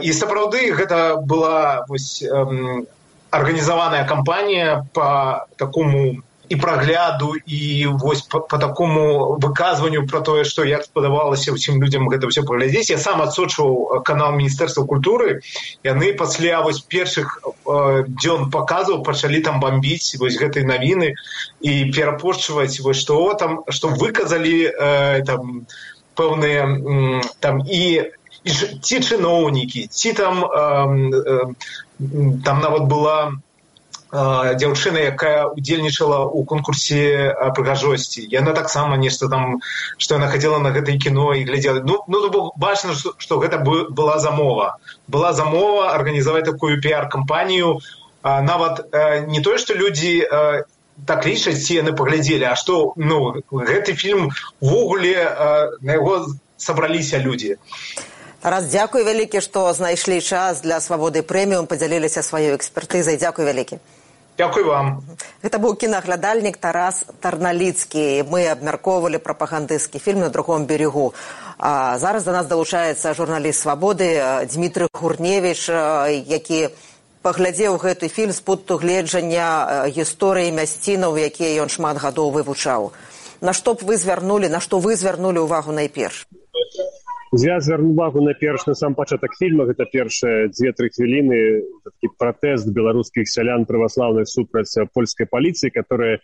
і сапраўды гэта была вось арганізаваная кампанія по такому і прагляду і вось по, по такому выказванню про тое что як спадавалася ўсім людям гэта все паглядзець. Я сам адсочваў канал міністэрства культуры. Яны пасля вось першых э, дзён показаў пачалі там бомбіць вось гэтай навіны і перапошчваць вось что там что выказалі э, там пэўныя э, там і ці чыноўнікі ці там э, э, там нават была там дзяўчына якая удзельнічала ў конкурсе прыгажосці. Яна таксама нешта там што яна хадзіла на гэтае кіно і глядзела. Ну ну бок бачна што гэта была замова. Была замова арганізаваць такую піар-кампанію. Нават не тое што людзі так лічаць ці яны паглядзелі а што ну гэты фільм увогуле на яго сабраліся людзі. Раз дзякуй вялікі што знайшлі час для свабоды прэміум падзяліліся сваёй экспертызай. Дзякуй вялікі Дякую вам. Гэта быў кінаглядальнік Тарас Тарналіцкі. Мы абмяркоўвалі прапагандысцкі фільм на другом берегу. А зараз да нас далучаецца журналіст свабоды Дмітрый Гурневіч, які паглядзеў гэты фільм з пункту гледжання гісторыі мясцінаў, якія ён шмат гадоў вывучаў. На што б вы звярнулі, на што вы звярнулі ўвагу найперш? Я звярну увагу на перш на сам пачатак фільма. Гэта першыя дзве-тры хвіліны такі пратэст беларускіх сялян праваслаўных супраць польскай паліцыі которая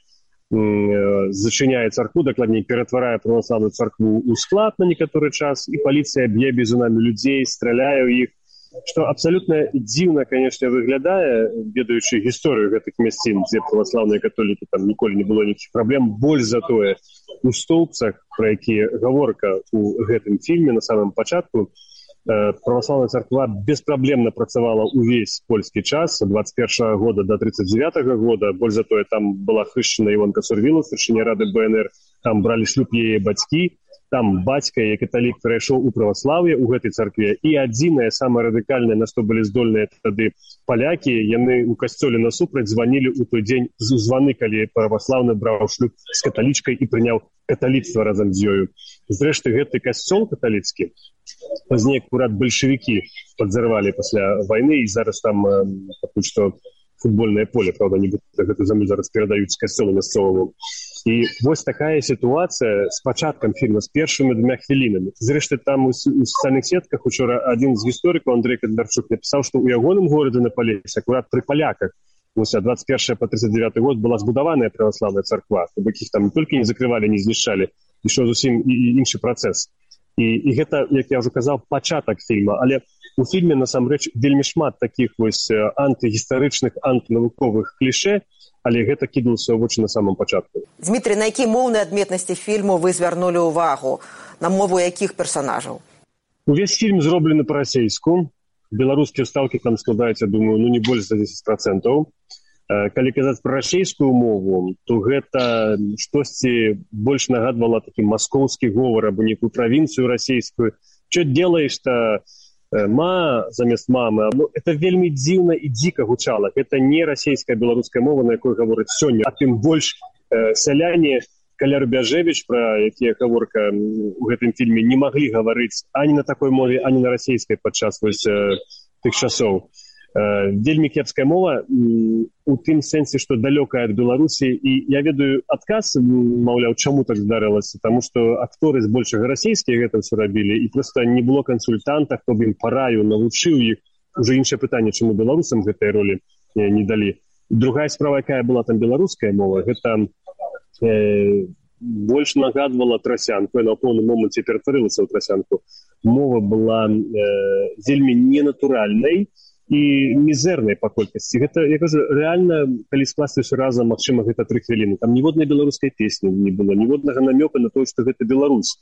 зачыняе царкву дакладней ператварае праваслаўную царкву ў склад на некаторы час і паліцыя б'е безунамі людзей страляе ў іх што абсалютна дзіўна канешне выглядае ведаючы гісторыю гэтых мясцін дзе праваслаўныя католікі там ніколі не было нейкіх праблем больш за тое у стоўцах пра якія гаворка ў гэтым фільме на самым пачатку э, праваслаўная царква беспраблемна працавала ўвесь польскі час 21 года до 39 -го года. Больш за тое там была хышчана івонка сурвіла старшыня рады бнр там бралі шлюб яе бацькі там бацька і каталік перайшоў у праваслаўе ў гэтай царкве і адзінае самае радыкальнае на што былі здольныя тады палякі яны ў касцёле насупраць званілі ў той дзень з званы калі праваслаўны браў шлюб з каталічкай і прыняў каталіцтва разам з ёю. Зрэшты гэты касцёл каталіцкі пазней акурат бальшавікі падзарвалі пасля вайны і зараз там пакуль што футбольнае поле правда нібыта гэту зямлю зараз перадаюць касцёлу мясцоваму і вось такая сітуацыя з пачаткам фільма з першымі двумя хвілінамі зрэшты там у, у социальных сетках учора адзін з гісторыкаў Андрей Кандарчук напісаў што ў ягоным горадзе на палесе акурат пры паляках вось 21 по 39 год была збудаваная праваславная царква якіх там толькі не закрывалі не знішчалі ішоў зусім і іншы працэс і, і гэта як я ўжо казаў пачатак фільма але у фільме насамрэч вельмі шмат таких вось антыгістарычных антынавуковых кліше але гэта кідалася ў вочы на самом пачатку. Дмітрий на які моўныя адметнасці фільму вы звярнулі ўвагу на мову якіх персонажаў увесь фільм зроблены па-расейску. Беларускія стаўкі там складаюць думаю ну не больш за 10 процентаў. Калі казаць пра расейскую мову то гэта штосьці больш нагадвала такі маскоўскі говор або нейкую правінцыю расійскую что делаешь то ма замест мамы. Ну, это вельмі дзіўна і дзіка гучала это не расійская беларуская мова на якой гаворыць сёння а тым больш э, сяляне каля рубяжевич про якія гаворка у гэтым фільме не маглі гаварыць ані на такой мове ані на расійскай падчас вось э, тых часоў. Э, вельмі кепская мова у тым сэнсе што далёкая ад беларусі і я ведаю адказ маўляў чаму так здарылася таму што акторы збольшага расійскія гэта ўсё рабілі і просто не было кансультанта хто б ім параю навучыў іх уже іншае пытанне чаму беларусам гэтай ролі не далі другая справа якая была там беларуская мова гэта э, больш нагадвала трасянку на поўным моманце ператварылася ў трасянку мова была э, вельмі ненатуральнай і мізэрнай па колькасці гэта я кажу рэальна калі скластыся разам магчыма гэта тры хвіліны. Там ніводнай беларускай песні не было ніводнага намёка на то што гэта Беларусь.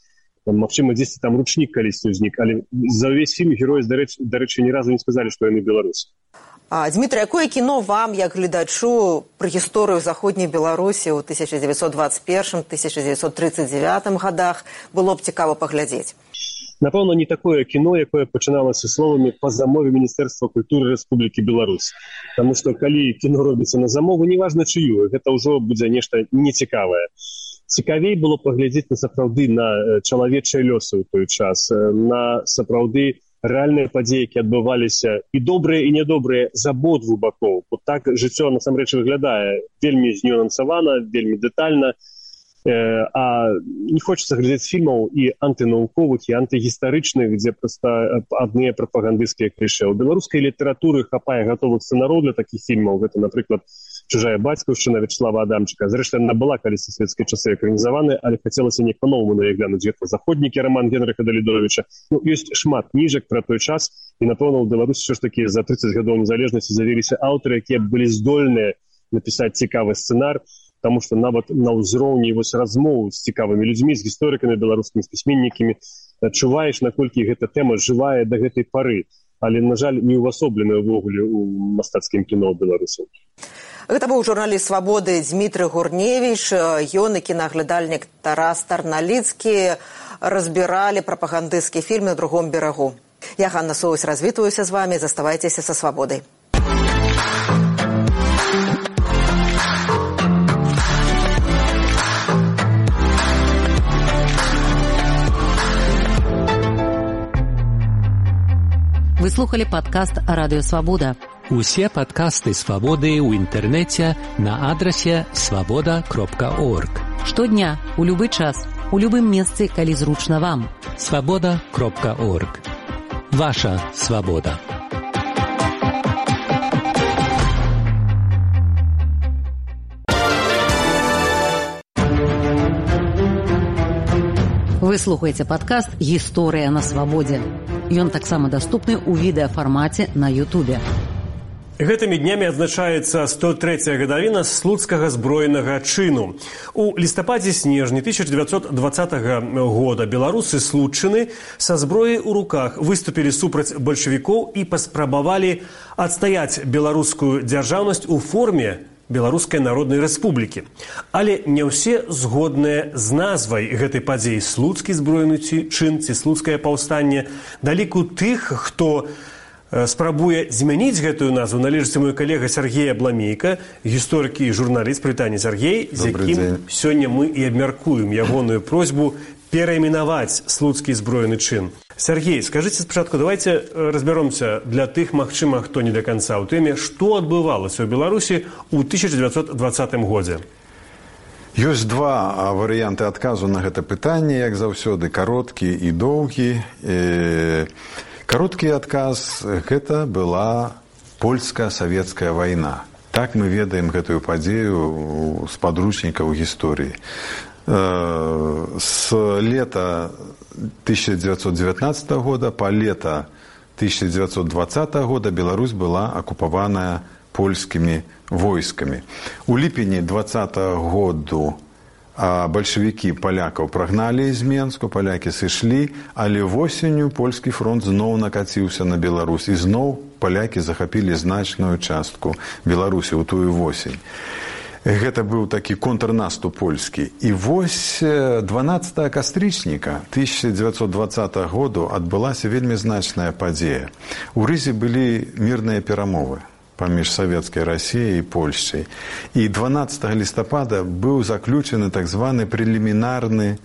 Магчыма дзесьці там ручнік калісьці ўзнік але за ўвесь фільм герой дарэч дарэчы ні разу не сказалі што яны беларус Дмітрий якое кіно вам як гледачу пра гісторыю заходняй беларусі ў 1921 1939 годах было б цікава паглядзець напэўна не такое кіно якое пачыналася словамі па замове міністэрства культуры Рэспублікі Беларусь. Таму што калі кіно робіцца на замову неважна чыю гэта ўжо будзе нешта нецікавае. Цікавей было паглядзець на сапраўды на чалавечыя лёсы ў той час на сапраўды рэальныя падзеі які адбываліся і добрыя і нядобрыя з абодвух бакоў. Вот так жыццё насамрэч выглядае. Вельмі знюансавана вельмі дэтальна. і Э, а не хочется глядзець фільмаў і антынауковых і антыгістарычных дзе проста адныя прапагандысцкія кліше у беларускай літаратуры хапае гатовых сцэнараў для такіх фільмаў. Гэта напрыклад чужая бацькаўшчына вячеслава адамчыка. Зрэшты она была калі савецкай часы экранізаваны але хацелася не па-новому наглянуць гэта заходнікі роман генрыха далідовича ну, ёсць шмат кніжак про той час. І напэўна у беларусі все ж таки за 30 гадоў незалежнасці завіліся аўтары якія былі здольныя напісаць цікавы сцэнар потому что нават на ўзроўні вось размоў з цікавымі людзьмі з гісторыкамі беларускімі пісьменнікамі адчуваеш наколькі гэта тэма жывая да гэтай пары але на жаль не ўвасобленая ўвогуле у мастацкім кіно беларусаў Гэта быў журналіст свабоды Дмітрый Гурневіч, ён і кінаглядальнік Тарас Тарналіцкі разбіралі прапагандысцкі фільм на другом берагу. Я Ганна Соус развітваюся з вами, заставайцеся са свабодай. Слухали падкаст радыёвабода. Усе падкасты свабоды ў інтэрнэце на адрасе свабода кропка орг. Штодня, у любы час, у любым месцы, калі зручна вам. Свабода кропка орг. Ваша свабода. Вы слухаеце падкаст гісторыя на свабодзе. Ён таксама даступны ў відэафармаце на Ютубе. Гэтымі днямі адзначаецца 103 гадавіна слуцкага зброенага чыну. У лістападзе снежні 1920 года беларусы случаны са зброяй у руках выступілі супраць бальшавікоў і паспрабавалі адстаяць беларускую дзяржаўнасць у форме беларускай народнай рэспублікі. Але не ўсе згодныя з назвай гэтай падзеі. Слуцкі зброены ці чын ці слуцкае паўстанне. Даліку тых хто спрабуе змяніць гэтую назву. Належыцца мой калега Сергея бламейка гісторыкі і журналіст прытання Сергей з якім сёння мы і абмяркуем ягоную просьбу перайменаваць слуцкі зброены чын. Сергей скажитеце спачатку давайте разбяромся для тых магчыма хто не до конца ў тэме што адбывалася ў беларусі ў 1920 годзе? Ёсць два варыянты адказу на гэта пытанне, як заўсёды кароткі і доўгі. Кароткі адказ гэта была польска-савецкая вайна. Так мы ведаем гэтую падзею з падручнікаў гісторыі. С лета 1919 года па лета 1920 года Беларусь была акупаваная польскімі войскамі. У ліпені 20 году бальшавікі палякаў прагналі з Менску, палякі сышлі, але восенню польскі фронт зноў накаціўся на Беларусь і зноў палякі захапілі значную частку Беларусі ў тую восень. Гэта быў такі контрнаступ польскі. І вось 12 кастрычніка 1920 году адбылася вельмі значная падзея. У рызе былі мірныя перамовы паміж савецкай рассіяй і польшчай і 12 лістапада быў заключаны так званы прэлімінарны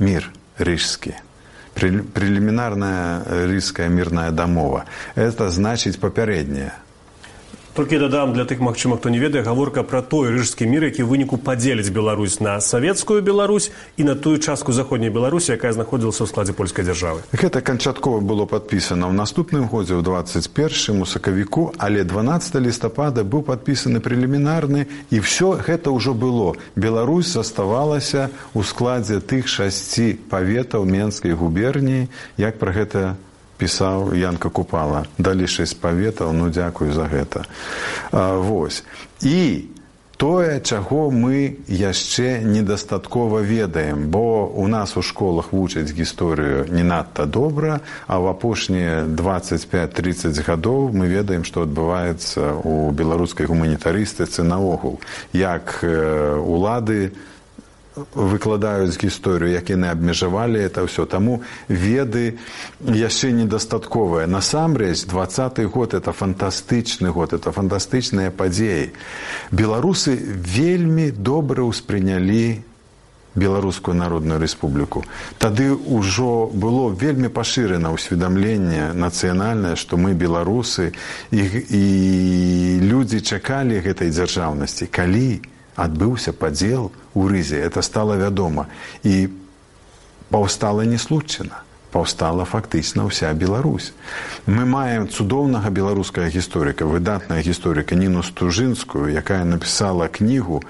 мір рыжскі. Прэлімінарная рыская мірная дамова. Это значыць папярэдняя толькі дадам для тых магчыма хто не ведае гаворка пра той рыжскі мір які выніку падзеліць Беларусь на савецкую Беларусь і на тую частку заходняй беларусі якая знаходзілася ў складзе польскай дзяржавы гэта канчаткова было падпісана ў наступным годзе ў 21 сакавіку але 12 лістапада быў падпісаны прэлімінарны і все гэта ўжо было. Беларусь заставалася ў складзе тых шасці паветаў менскай губерніі як пра гэта пісаў янка купала. Далі шэсць паветаў ну дзякую за гэта а, вось. І тое чаго мы яшчэ недастаткова ведаем бо у нас у школах вучаць гісторыю не надта добра а в апошнія 25-30 гадоў мы ведаем што адбываецца у беларускай гуманітарыстыцы наогул. Як э, улады у выкладаюць гісторыю як яны абмежавалі это ўсё таму веды яшчэ недастатковыя. Насамрэч двадцаты год это фантастычны год это фантастычныя падзеі. Беларусы вельмі добра ўспрынялі беларускую народную рэспубліку. Тады ўжо было вельмі пашырана ўсведамленне нацыянальнае што мы беларусы і, і людзі чакалі гэтай дзяржаўнасці. Калі адбыўся падзел у рызе это стало вядома. І паўстала не случайна паўстала фактычна ўся Беларусь. Мы маем цудоўнага беларускага гісторыка выдатная гісторыка ніну стужынскую якая напісала кнігу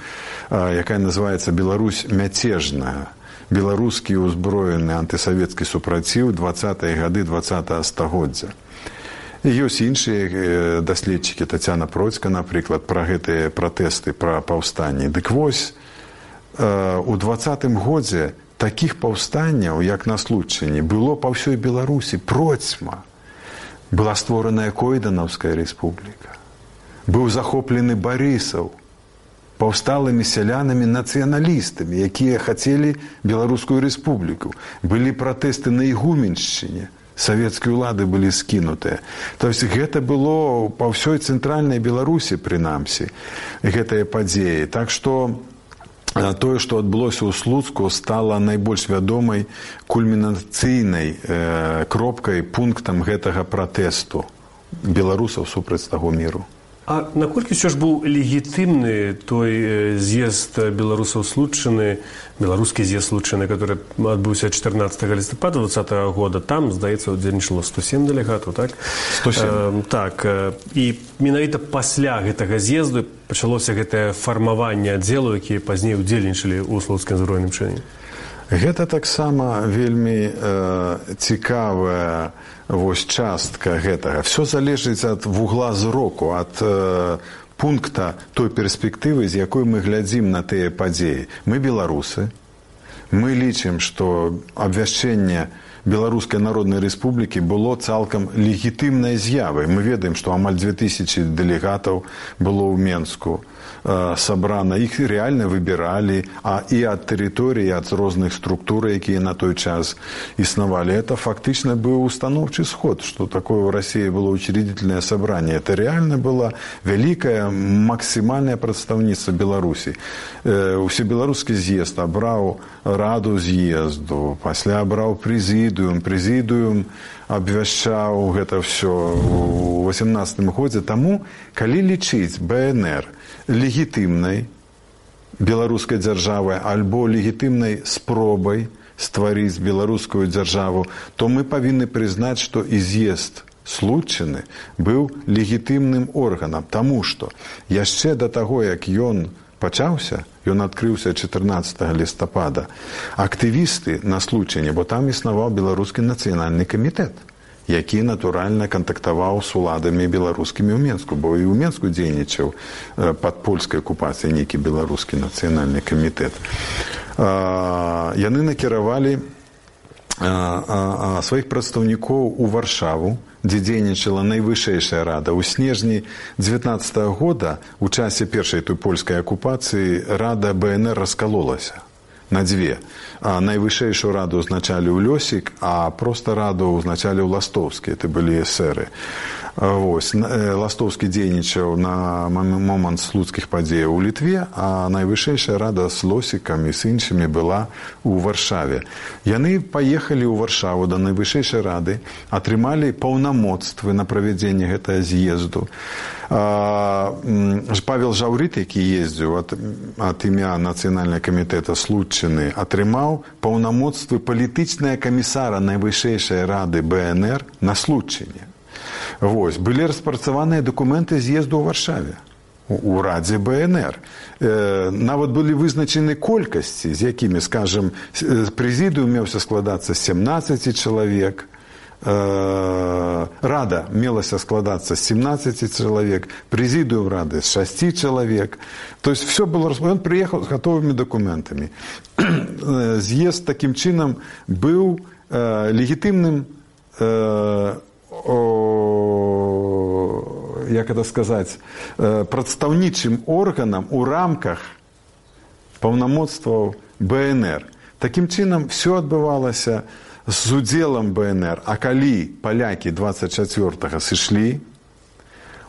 якая называется Беларусь мяцежная беларускі ўзброены антысавецкі супраціў двадцатые гады два стагоддзя ёсць іншыя даследчыкі татяна процька напрыклад пра гэтыя пратэсты пра паўстанні. Дык вось у двадцатым годзе такіх паўстанняў як на случані было па ўсёй беларусі процьма. Была створаная койданаўская рэспубліка. Быў захоплены барысаў паўсталымі сялянамі нацыяналістамі якія хацелі беларускую рэспубліку. Былі пратэсты на ігуменшчыне савецкія ўлады былі скінутыя то есть гэта было па ўсёй цэнтральнай беларусі прынамсі гэтыя падзеі так што тое што адбылося ў слуцку стала найбольш вядомай кульмінацыйнай э, кропкай пунктам гэтага пратэсту беларусаў супраць таго міру А наколькі ўсё ж быў легітымны той з'езд беларусаў случаны беларускі з'езд случаны который адбыўся 14 лістапада 20 -го года? Там здаецца удзельнічала 107 дэлегатаў так? 107. Э, так і менавіта пасля гэтага з'езду пачалося гэтае фармаванне аддзелу якія пазней удзельнічалі ў слуцкім збройным чыне Гэта таксама вельмі э, цікавая вось частка гэтага. Всё залежыць ад вугла зроку, ад э, пункта той перспектывы, з якой мы глядзім на тыя падзеі. Мы беларусы. Мы лічым, што абвяшчэнне беларускай народнай рэспублікі было цалкам легітымнай з'явай. Мы ведаем, што амаль 2000 дэлегатаў было ў Мску сабрана. Іх реально выбіралі а і ад тэрыторыі ад розных структур якія на той час існавалі. Это фактычна быў установчы сход что такое у россии было учредительное собрание это реально было вялікае максімальное прадстаўніцтва беларусі. Усе беларускі з'езд абраў раду з'езду пасля абраў прэзідыум прэзідыум абвяшчаў гэта все у восемнадцатым годзе. Таму калі лічыць бнр легітымнай беларускай дзяржавы альбо легітымнай спробай стварыць беларускую дзяржаву то мы павінны прызнаць што і з'езд случаны быў легітымным органам. Таму што яшчэ да таго як ён пачаўся ён адкрыўся 14 лістапада актывісты на случайне бо там існаваў беларускі нацыянальны камітэт які натуральна кантактаваў з уладамі беларускімі ў менску бо і ў менску дзейнічаў пад польскай акупацыяй нейкі беларускі нацыянальны камітэт яны накіравалі сваіх прадстаўнікоў у варшаву дзе дзейнічала найвышэйшая рада ў снежні 19 -го года у часе першай той польскай акупацыі рада бнр раскалолася на дзве найвышэйшую раду ўзначалі ў лёсік а проста раду ўзначалі ў ластоўскі. Это былі эсеры Вось ластоўскі дзейнічаў на момант слуцкіх падзеяў у літве а найвышэйшая рада з лосікамі з іншымі была у варшаве. Яны паехалі ў варшаву да найвышэйшай рады атрымалі паўнамоцтвы на правядзенне гэтага з'езду. Павел жаўрыт які ездзіў ад, ад імя нацыянальнага камітэта случаны атрымаў паўнамоцтвы палітычныя камісара найвышэйшай рады бнр на случыне Вось былі распрацаваныя дакументы з'езду ў варшаве у радзе бнр. Э, нават былі вызначаны колькасці з якімі скажем прэзідыум меўся складацца 17 чалавек рада мелася складацца з 17 чалавек прэзідыум рады з 6 чалавек то есть все было он прыехаў з гатовымі дакументамі з'езд такім чынам быў э, легітымным э, як это сказаць прадстаўнічым органам у рамках паўнамоцтваў бнр. Такім чынам все адбывалася з удзелам бнр а калі палякі 24 сышлі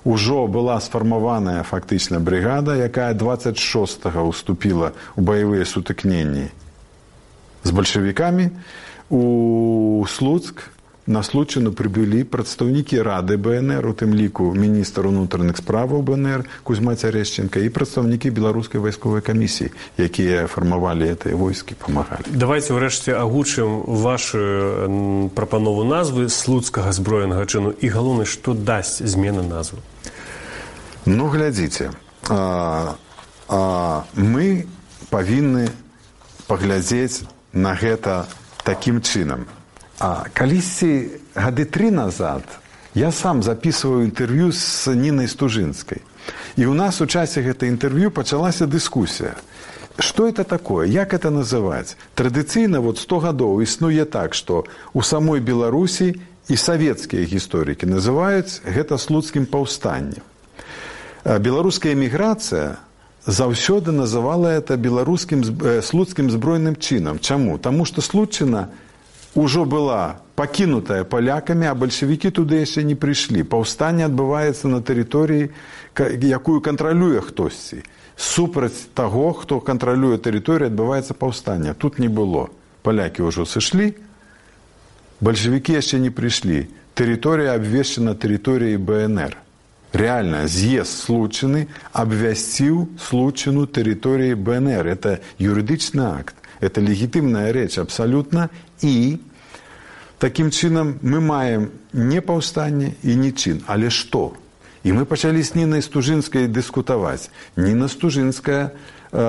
ужо была сфармаваная фактычна бригада якая 26 уступіла ў баявыя сутыкненні з бальшавікамі у слуцк на случайно прыбылі прадстаўнікі рады бнр у тым ліку міністр унутраных справаў бнр кузьма цярэшченко і прадстаўнікі беларускай вайсковай камісіі якія фармавалі этой войскі памагалі давайте ўрэшце агучым вашу прапанову назвы слуцкага зброенага чыну. І галоўнай што дасць змена назвы. Ну глядзіце а, а, мы павінны паглядзець на гэта такім чынам А калісьці гады тры назад я сам записываю інтэрв'ю з нінай стужынскай. І ў нас у часе гэтай інтэрв'ю пачалася дыскусія. Што это такое, як это называць? Традыцыйна вот 100 гадоў існуе так, што у самой Беларусі і савецкія гісторыкі называюць гэта слуцкім паўстаннем. Беларуская эміграцыя заўсёды называла это беларускім слуцкім збройным чынам. Чаму? Таму што случана ўжо была пакінутая палякамі, а бальшавікі туды яшчэ не прыйшлі. Паўстанне адбываецца на тэрыторыі, якую кантралюе хтосьці. Супраць таго, хто кантралюе тэрыторыю, адбываецца паўстанне. Тут не было. Палякі ўжо сышлі, бальшавікі яшчэ не прыйшлі. Тэрыторыя абвешчана тэрыторыяй БНР. Реально, з'езд случаны абвясціў случану тэрыторыі БНР. Это юрыдычны акт. Это легітымная рэч абсалютна і такім чынам мы маем не паўстанне і не чын, але што? І мы пачалі з нінай стужынскай дыскутаваць. Ніна стужынская э,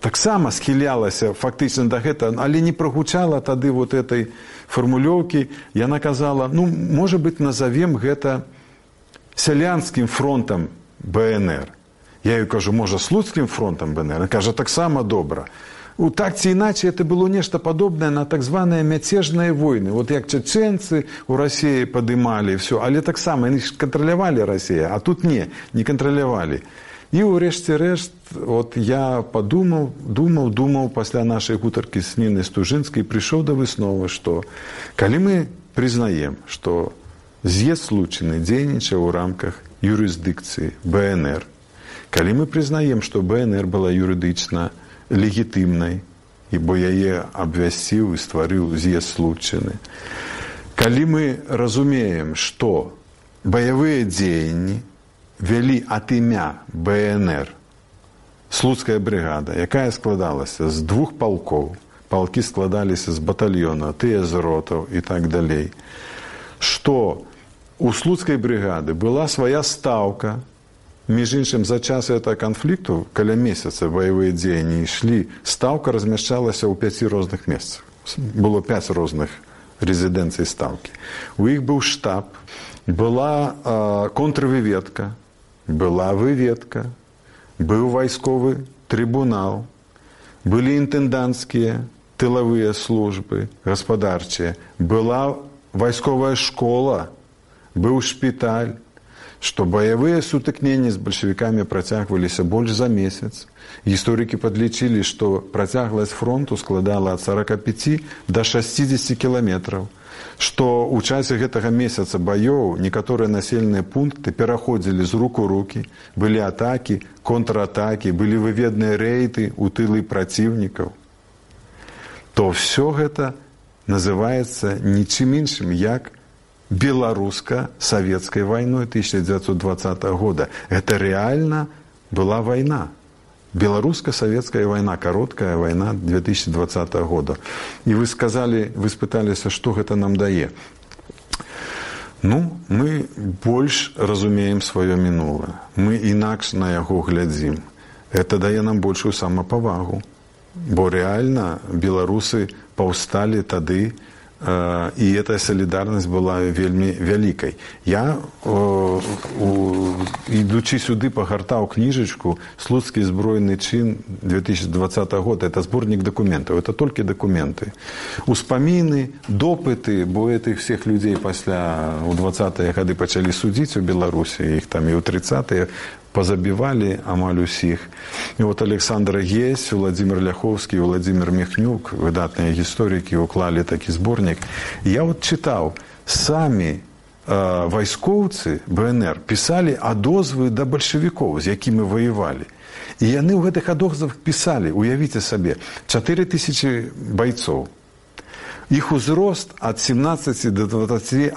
таксама схілялася фактычна да гэта, але не прагучала тады вот этой фармулёўкі. Яна казала: ну можа быть, назовем гэта сялянскім фронтам БНР. Я ёй кажу, можа слуцкім фронтам БНР, кажа таксама добра. У так ці іначай это было нешта падобнае на так званыя мяцежныя войны. Вот як чачэнцы у рассіі падымалі все але таксама яны кантралявалі рассія а тут не не кантралявалі і ўрэшце рэшт вот я падумаў думаў думаў пасля нашай гутаркі з нінай стужынскай прыйшоў да высновы што калі мы прызнаем што з'езд случаны дзейнічаў у рамках юрысдыкцыі бнр калі мы прызнаем што бнр была юрыдычна легітымнай і бо яе абвясціў і стварыў з'езд случаны. Калі мы разумеем, што баявыя дзеянні вялі ад імя БНР слуцкая бригада якая складалася з двух палкоў палкі складаліся з батальёна тыя з ротаў і так далей што у слуцкай бригады была свая стаўка між іншым за час этого канфлікту каля месяца баявыя дзеянні ішлі стаўка размяшчалася ў пяці розных месцах. Было пяць розных резідэнцый стаўкі. У іх быў штаб была э, контрвыведка была выведка быў вайсковы трыбунал былі інтэнданцкія тылавыя службы гаспадарчыя была вайсковая школа быў шпіталь што баявыя сутыкненні з бальшавікамі працягваліся больш за месяц. Гісторыкі падлічылі што працягласць фронту складала ад 45 до 60 кіламетраў што ў часе гэтага месяца баёў некаторыя населеныя пункты пераходзілі з рук у руки. Былі атакі контратакі былі выведныя рэйты у тылы праціўнікаў то все гэта называется нічым іншым як беларуска-савецкай вайной 1920 года. Это реально была вайна беларуска-савецкая вайна кароткая вайна 2020 года. І вы сказали вы спыталіся што гэта нам дае ну мы больш разумеем сваё мінулае мы інакш на яго глядзім. Это дае нам большую самапавагу бо рэальна беларусы паўсталі тады і эта салідарнасць была вельмі вялікай я ідучы сюды пагартаў кніжачку слуцкі збройны чын 2020 год это зборнік дакументаў это толькі дакументы успаміны допыты бо этих всех людзей пасля у двадцатыя гады пачалі судзіць у беларусі іх там і ў тридцатые позабивали амаль усіх. І вот александр гесь владимир ляховскі владимир мехнюк выдатныя гісторыкі уклалі такі зборнік я вот чытаў самі э, вайскоўцы бнр пісалі адозвы да бальшавікоў з якімі воевалі і яны ў гэтых адозвах пісалі уявіце сабе чатыры тысячи байцоў іх узрост ад 17 до 21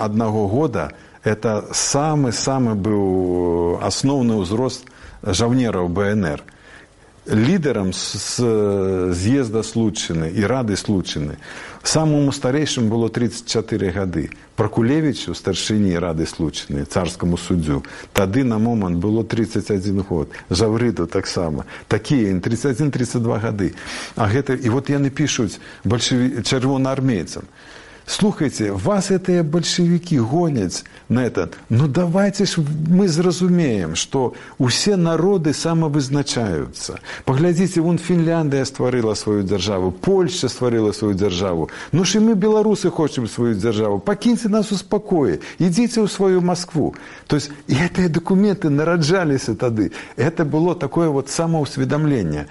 года это самы самы быў асноўны ўзрост жаўнераў бнр. Лідарам з з'езда случаны і рады случаны самому старэйшым было 34 гады пракулевічу старшыні рады случаны царскаму суддзю тады на момант было 31 год. Жаврыду таксама такія 31 32 гады а гэта і вот яны пішуць бальшаві чырвонаармейцам слухайте, вас этыя бальшавікі гоняць на этот. Ну давайте ж мы зразумеем, што усе народы самавызначаюцца. Паглядзіце, вон Фінляндыя стварыла сваю дзяржаву, Польша стварыла сваю дзяржаву. Ну ж і мы беларусы хочам сваю дзяржаву. Пакіньце нас у спакоі, ідзіце ў сваю Маскву. То есть і гэтыя дакументы нараджаліся тады. Это было такое вот самаўсведамленне.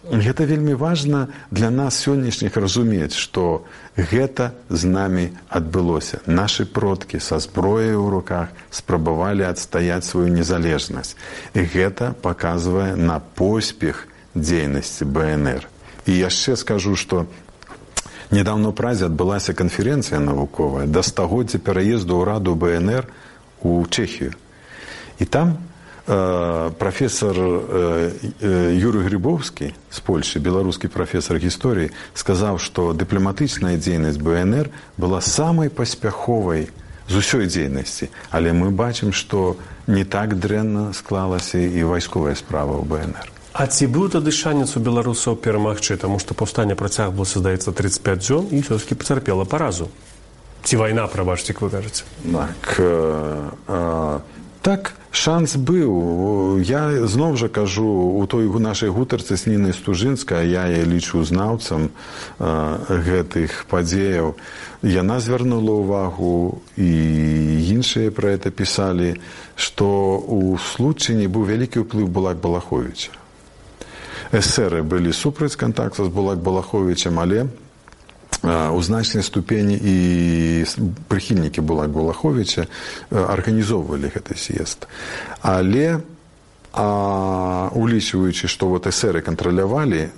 Гэта вельмі важна для нас сённяшніх разумець, што гэта з намі адбылося. Нашы продкі са зброяй у руках спрабавалі адстаяць сваю незалежнасць. І гэта паказвае на поспех дзейнасці БНР. І яшчэ скажу, што нядаўна ў празе адбылася канферэнцыя навуковая да стагоддзя пераезду ўраду БНР у Чэхію. І там профессор э, э, Юрый Грибовский з Польши, беларускі прафесор гісторыі, сказаў, што дыпламатычная дзейнасць БНР была самай паспяховай з усёй дзейнасці, але мы бачым, што не так дрэнна склалася і вайсковая справа ў БНР. А ці быў тады шанец у беларусаў перамагчы, таму што паўстанне працягвалася, здаецца 35 дзён і ўсё-кі пацярпела паразу. Ці вайна прабачце, вы кажаце. Так, э, э, так шанс быў. Я зноў жа кажу у той нашай гутарцы з нінай стужынска я я лічу знаўцам э, гэтых падзеяў яна звярнула ўвагу і іншыя пра это пісалі што у случаі быў вялікі ўплыў булак балаховича эсеры былі супраць кантакта з булак балаховичам але у значнай ступені і прыхільнікі была Гулаховича арганізоўвалі гэты з'езд. Але улічваючы, што вот эсеры кантралявалі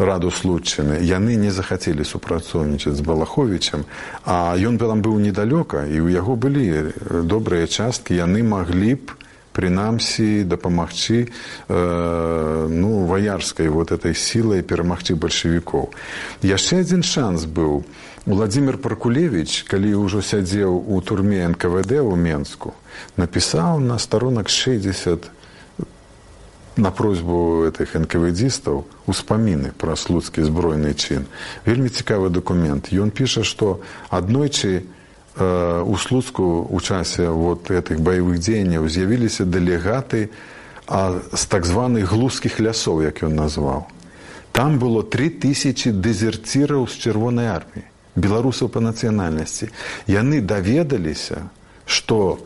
раду случчыны, яны не захацелі супрацоўнічаць з Балаховичам, а ён там быў недалёка і ў яго былі добрыя часткі, яны маглі б прынамсі дапамагчы э, ну ваярскай вот этой сілай перамагчы бальшавікоў яшчэ адзін шанс быў. Владимир паркулевич калі ўжо сядзеў у турме нквд ў менску напісаў на сторонак 60 на просьбу этих нквдістаў успаміны пра слуцкі збройны чын. Вельмі цікавы документ ён піша што аднойчы Э, у слуцку у часе вот этих баявых дзеянняў з'явіліся дэлегаты з так званых глузскіх лясоў як ён назваў. Там было три тысячи дэзерціраў з чырвонай арміі беларусаў па нацыянальнасці яны даведаліся што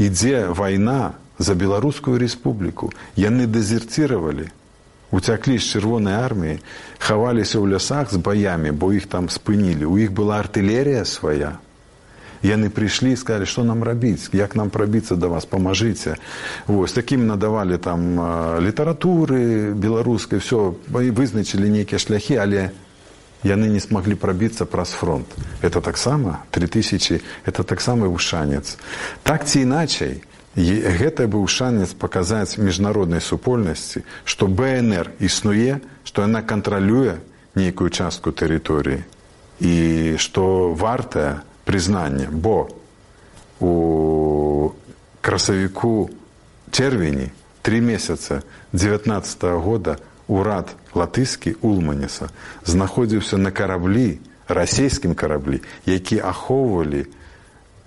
ідзе вайна за беларускую рэспубліку яны дэзерціравалі уцяклі з чырвонай арміі хаваліся ў лясах з баямі бо іх там спынілі у іх была артылерія свая яны прыйшлі і сказалі што нам рабіць? Як нам прабіцца да вас? Памажыце вось такім надавалі там літаратуры беларускай все вызначылі нейкія шляхі але яны не смаглі прабіцца праз фронт. Это таксама три тысячи это таксама вышанец. Так ці іначай гэта быў шанец паказаць міжнароднай супольнасці што бнр існуе што яна кантралюе нейкую частку тэрыторыі і што вартая прызнання бо у красавіку чэрвені три месяца 19 -го года урад латыскі улманеса знаходзіўся на караблі расійскім караблі які ахоўвалі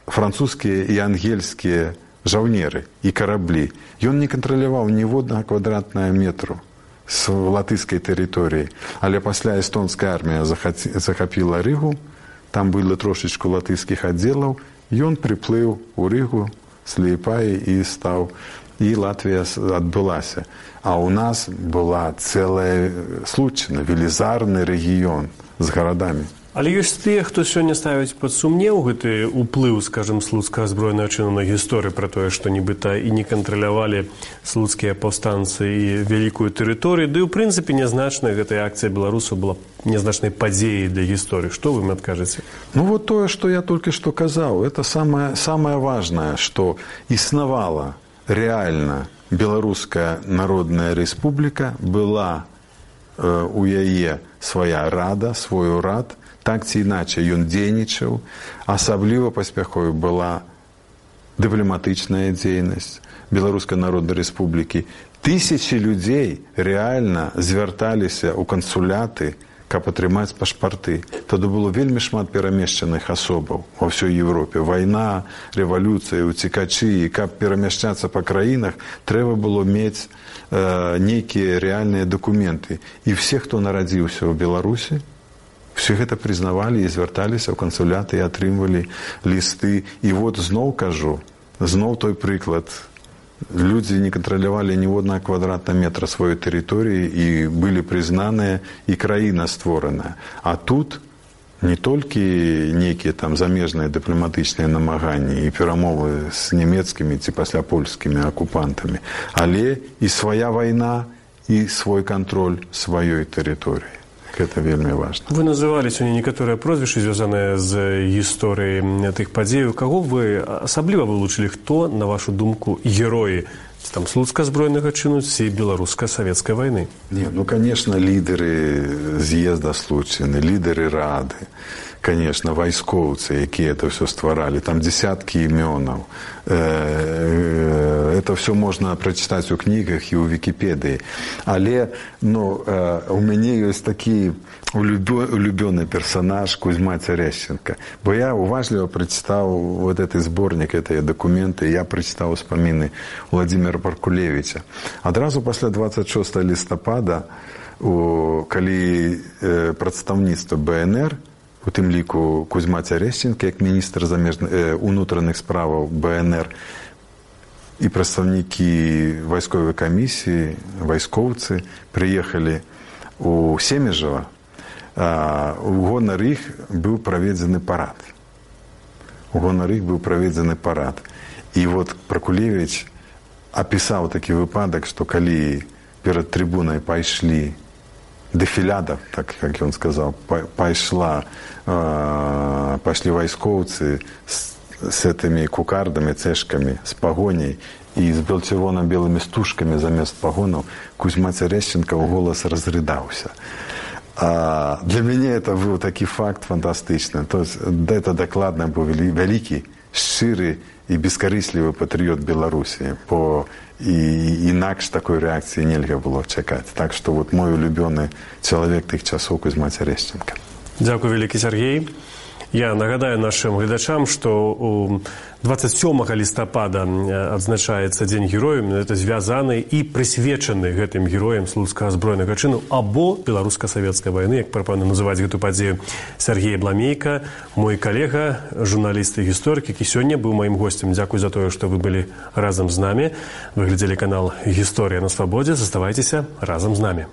французскія і ангельскія жаўнеры і караблі. Ён не кантраляваў ніводнага квадратная метру з латыскай тэрыторыі але пасля эстонская армія захапіла рыгу там было трошечку латыйскіх аддзелаў. Ён прыплыў у рыгу слепаі і стаў і латвія адбылася. А ў нас была цэлая случана велізарны рэгіён з гарадамі Але ёсць тыя, хто сёння ставіць пад сумнеў гэты ўплыў, скажем, слуцкага збройнага чыну на гісторыю пра тое, што нібыта і не кантралявалі слуцкія паўстанцы і вялікую тэрыторыю. Ды ў прынцыпе нязначная гэтая акцыя беларусаў была нязначнай падзеяй для гісторыі. Што вы адкажаце? Ну вот тое, што я толькі што казаў, это самае, самае важнае, што існавала рэальна беларуская народная рэспубліка была э, у яе свая рада, свой урад, так ці іначай ён дзейнічаў. Асабліва паспяховай была дыпламатычная дзейнасць беларускай народнай рэспублікі. Тысячи людзей рэальна звярталіся ў кансуляты каб атрымаць пашпарты. Тады было вельмі шмат перамешчаных асобаў ва ўсёй еўропе. Вайна рэвалюцыя уцікачы. І каб перамяшчацца па краінах трэба было мець э, нейкія рэальныя дакументы. І все хто нарадзіўся ў беларусі все гэта прызнавалі і звярталіся ў кансуляты і атрымвалі лісты і вот зноў кажу зноў той прыклад людзі не кантралявалі ніводна квадратна метра сваёй тэрыторыі і былі прызнаныя і краіна створаная а тут не толькі нейкія там замежныя дыпламатычныя намаганні і перамовы з нямецкімі ці пасля польскімі акупантамі але і свая вайна і свой кантроль сваёй тэрыторыі гэта вельмі важна вы называлі сёння некаторыя прозвішчы звязаныя з гісторыяй тых падзеяў каго вы асабліва вылучылі хто на вашу думку героі там слуцка збройнага чыну ці беларуска-савецкай вайны не ну конечно лідары з'езда случаны лідары рады конечно вайскоўцы якія это все стваралі там десяткі імёнаў. Э, э, это все можна прачытаць у кнігах і ў вікіпедыі. Але ну э, у мяне ёсць такі улюбёны персонаж кузьма цярэшченко бо я уважліва прачытаў вот этой зборнік этой дакументы я прачытаў успаміны владимира паркулевича адразу пасля 26 лістапада у калі прадстаўніцтва бнр у тым ліку кузьма цярэшченко як міністр замежных э, унутраных справаў бнр і прадстаўнікі вайсковай камісіі вайскоўцы прыехалі у семежава у гонар іх быў праведзены парад. У гонар іх быў праведзены парад. І вот пракулевич апісаў такі выпадак што калі перад трыбунай пайшлі дэфіляда так как ён сказаў пайшла пайшлі вайскоўцы з, з этымі кукардамі цэшкамі з пагоняй і з белчырвона-белымі стужкамі замест пагонаў кузьма цярэшченко ў голас разрыдаўся а для мяне это быў такі факт фантастычны то есть это дакладна быў вялікі шчыры і бескарыслівы патрыёт беларусі по і інакш такой рэакцыі нельга было чакаць так што вот мой улюбёны чалавек тых часоў кузьма цярэшченко дзякую вялікі сергей Я нагадаю нашим глядачам, што 27 лістапада адзначаецца дзень герояў, это звязаны і прысвечаны гэтым героям слуцкага збройнага чыну або беларуска-савецкай вайны, як прапану называць гэту падзею Сергей Бламейка, мой калега, журналіст і гісторык, які сёння быў маім госцем. Дзякуй за тое, што вы былі разам з намі. Выглядзелі канал гісторыя на свабодзе, заставайцеся разам з намі.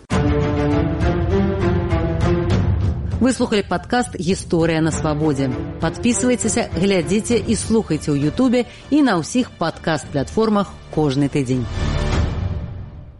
Вы слухали падкаст гісторыя на свабодзе. Падпісвайцеся, глядзіце і слухайце ў Ютубе і на ўсіх падкаст-платформах кожны тыдзень.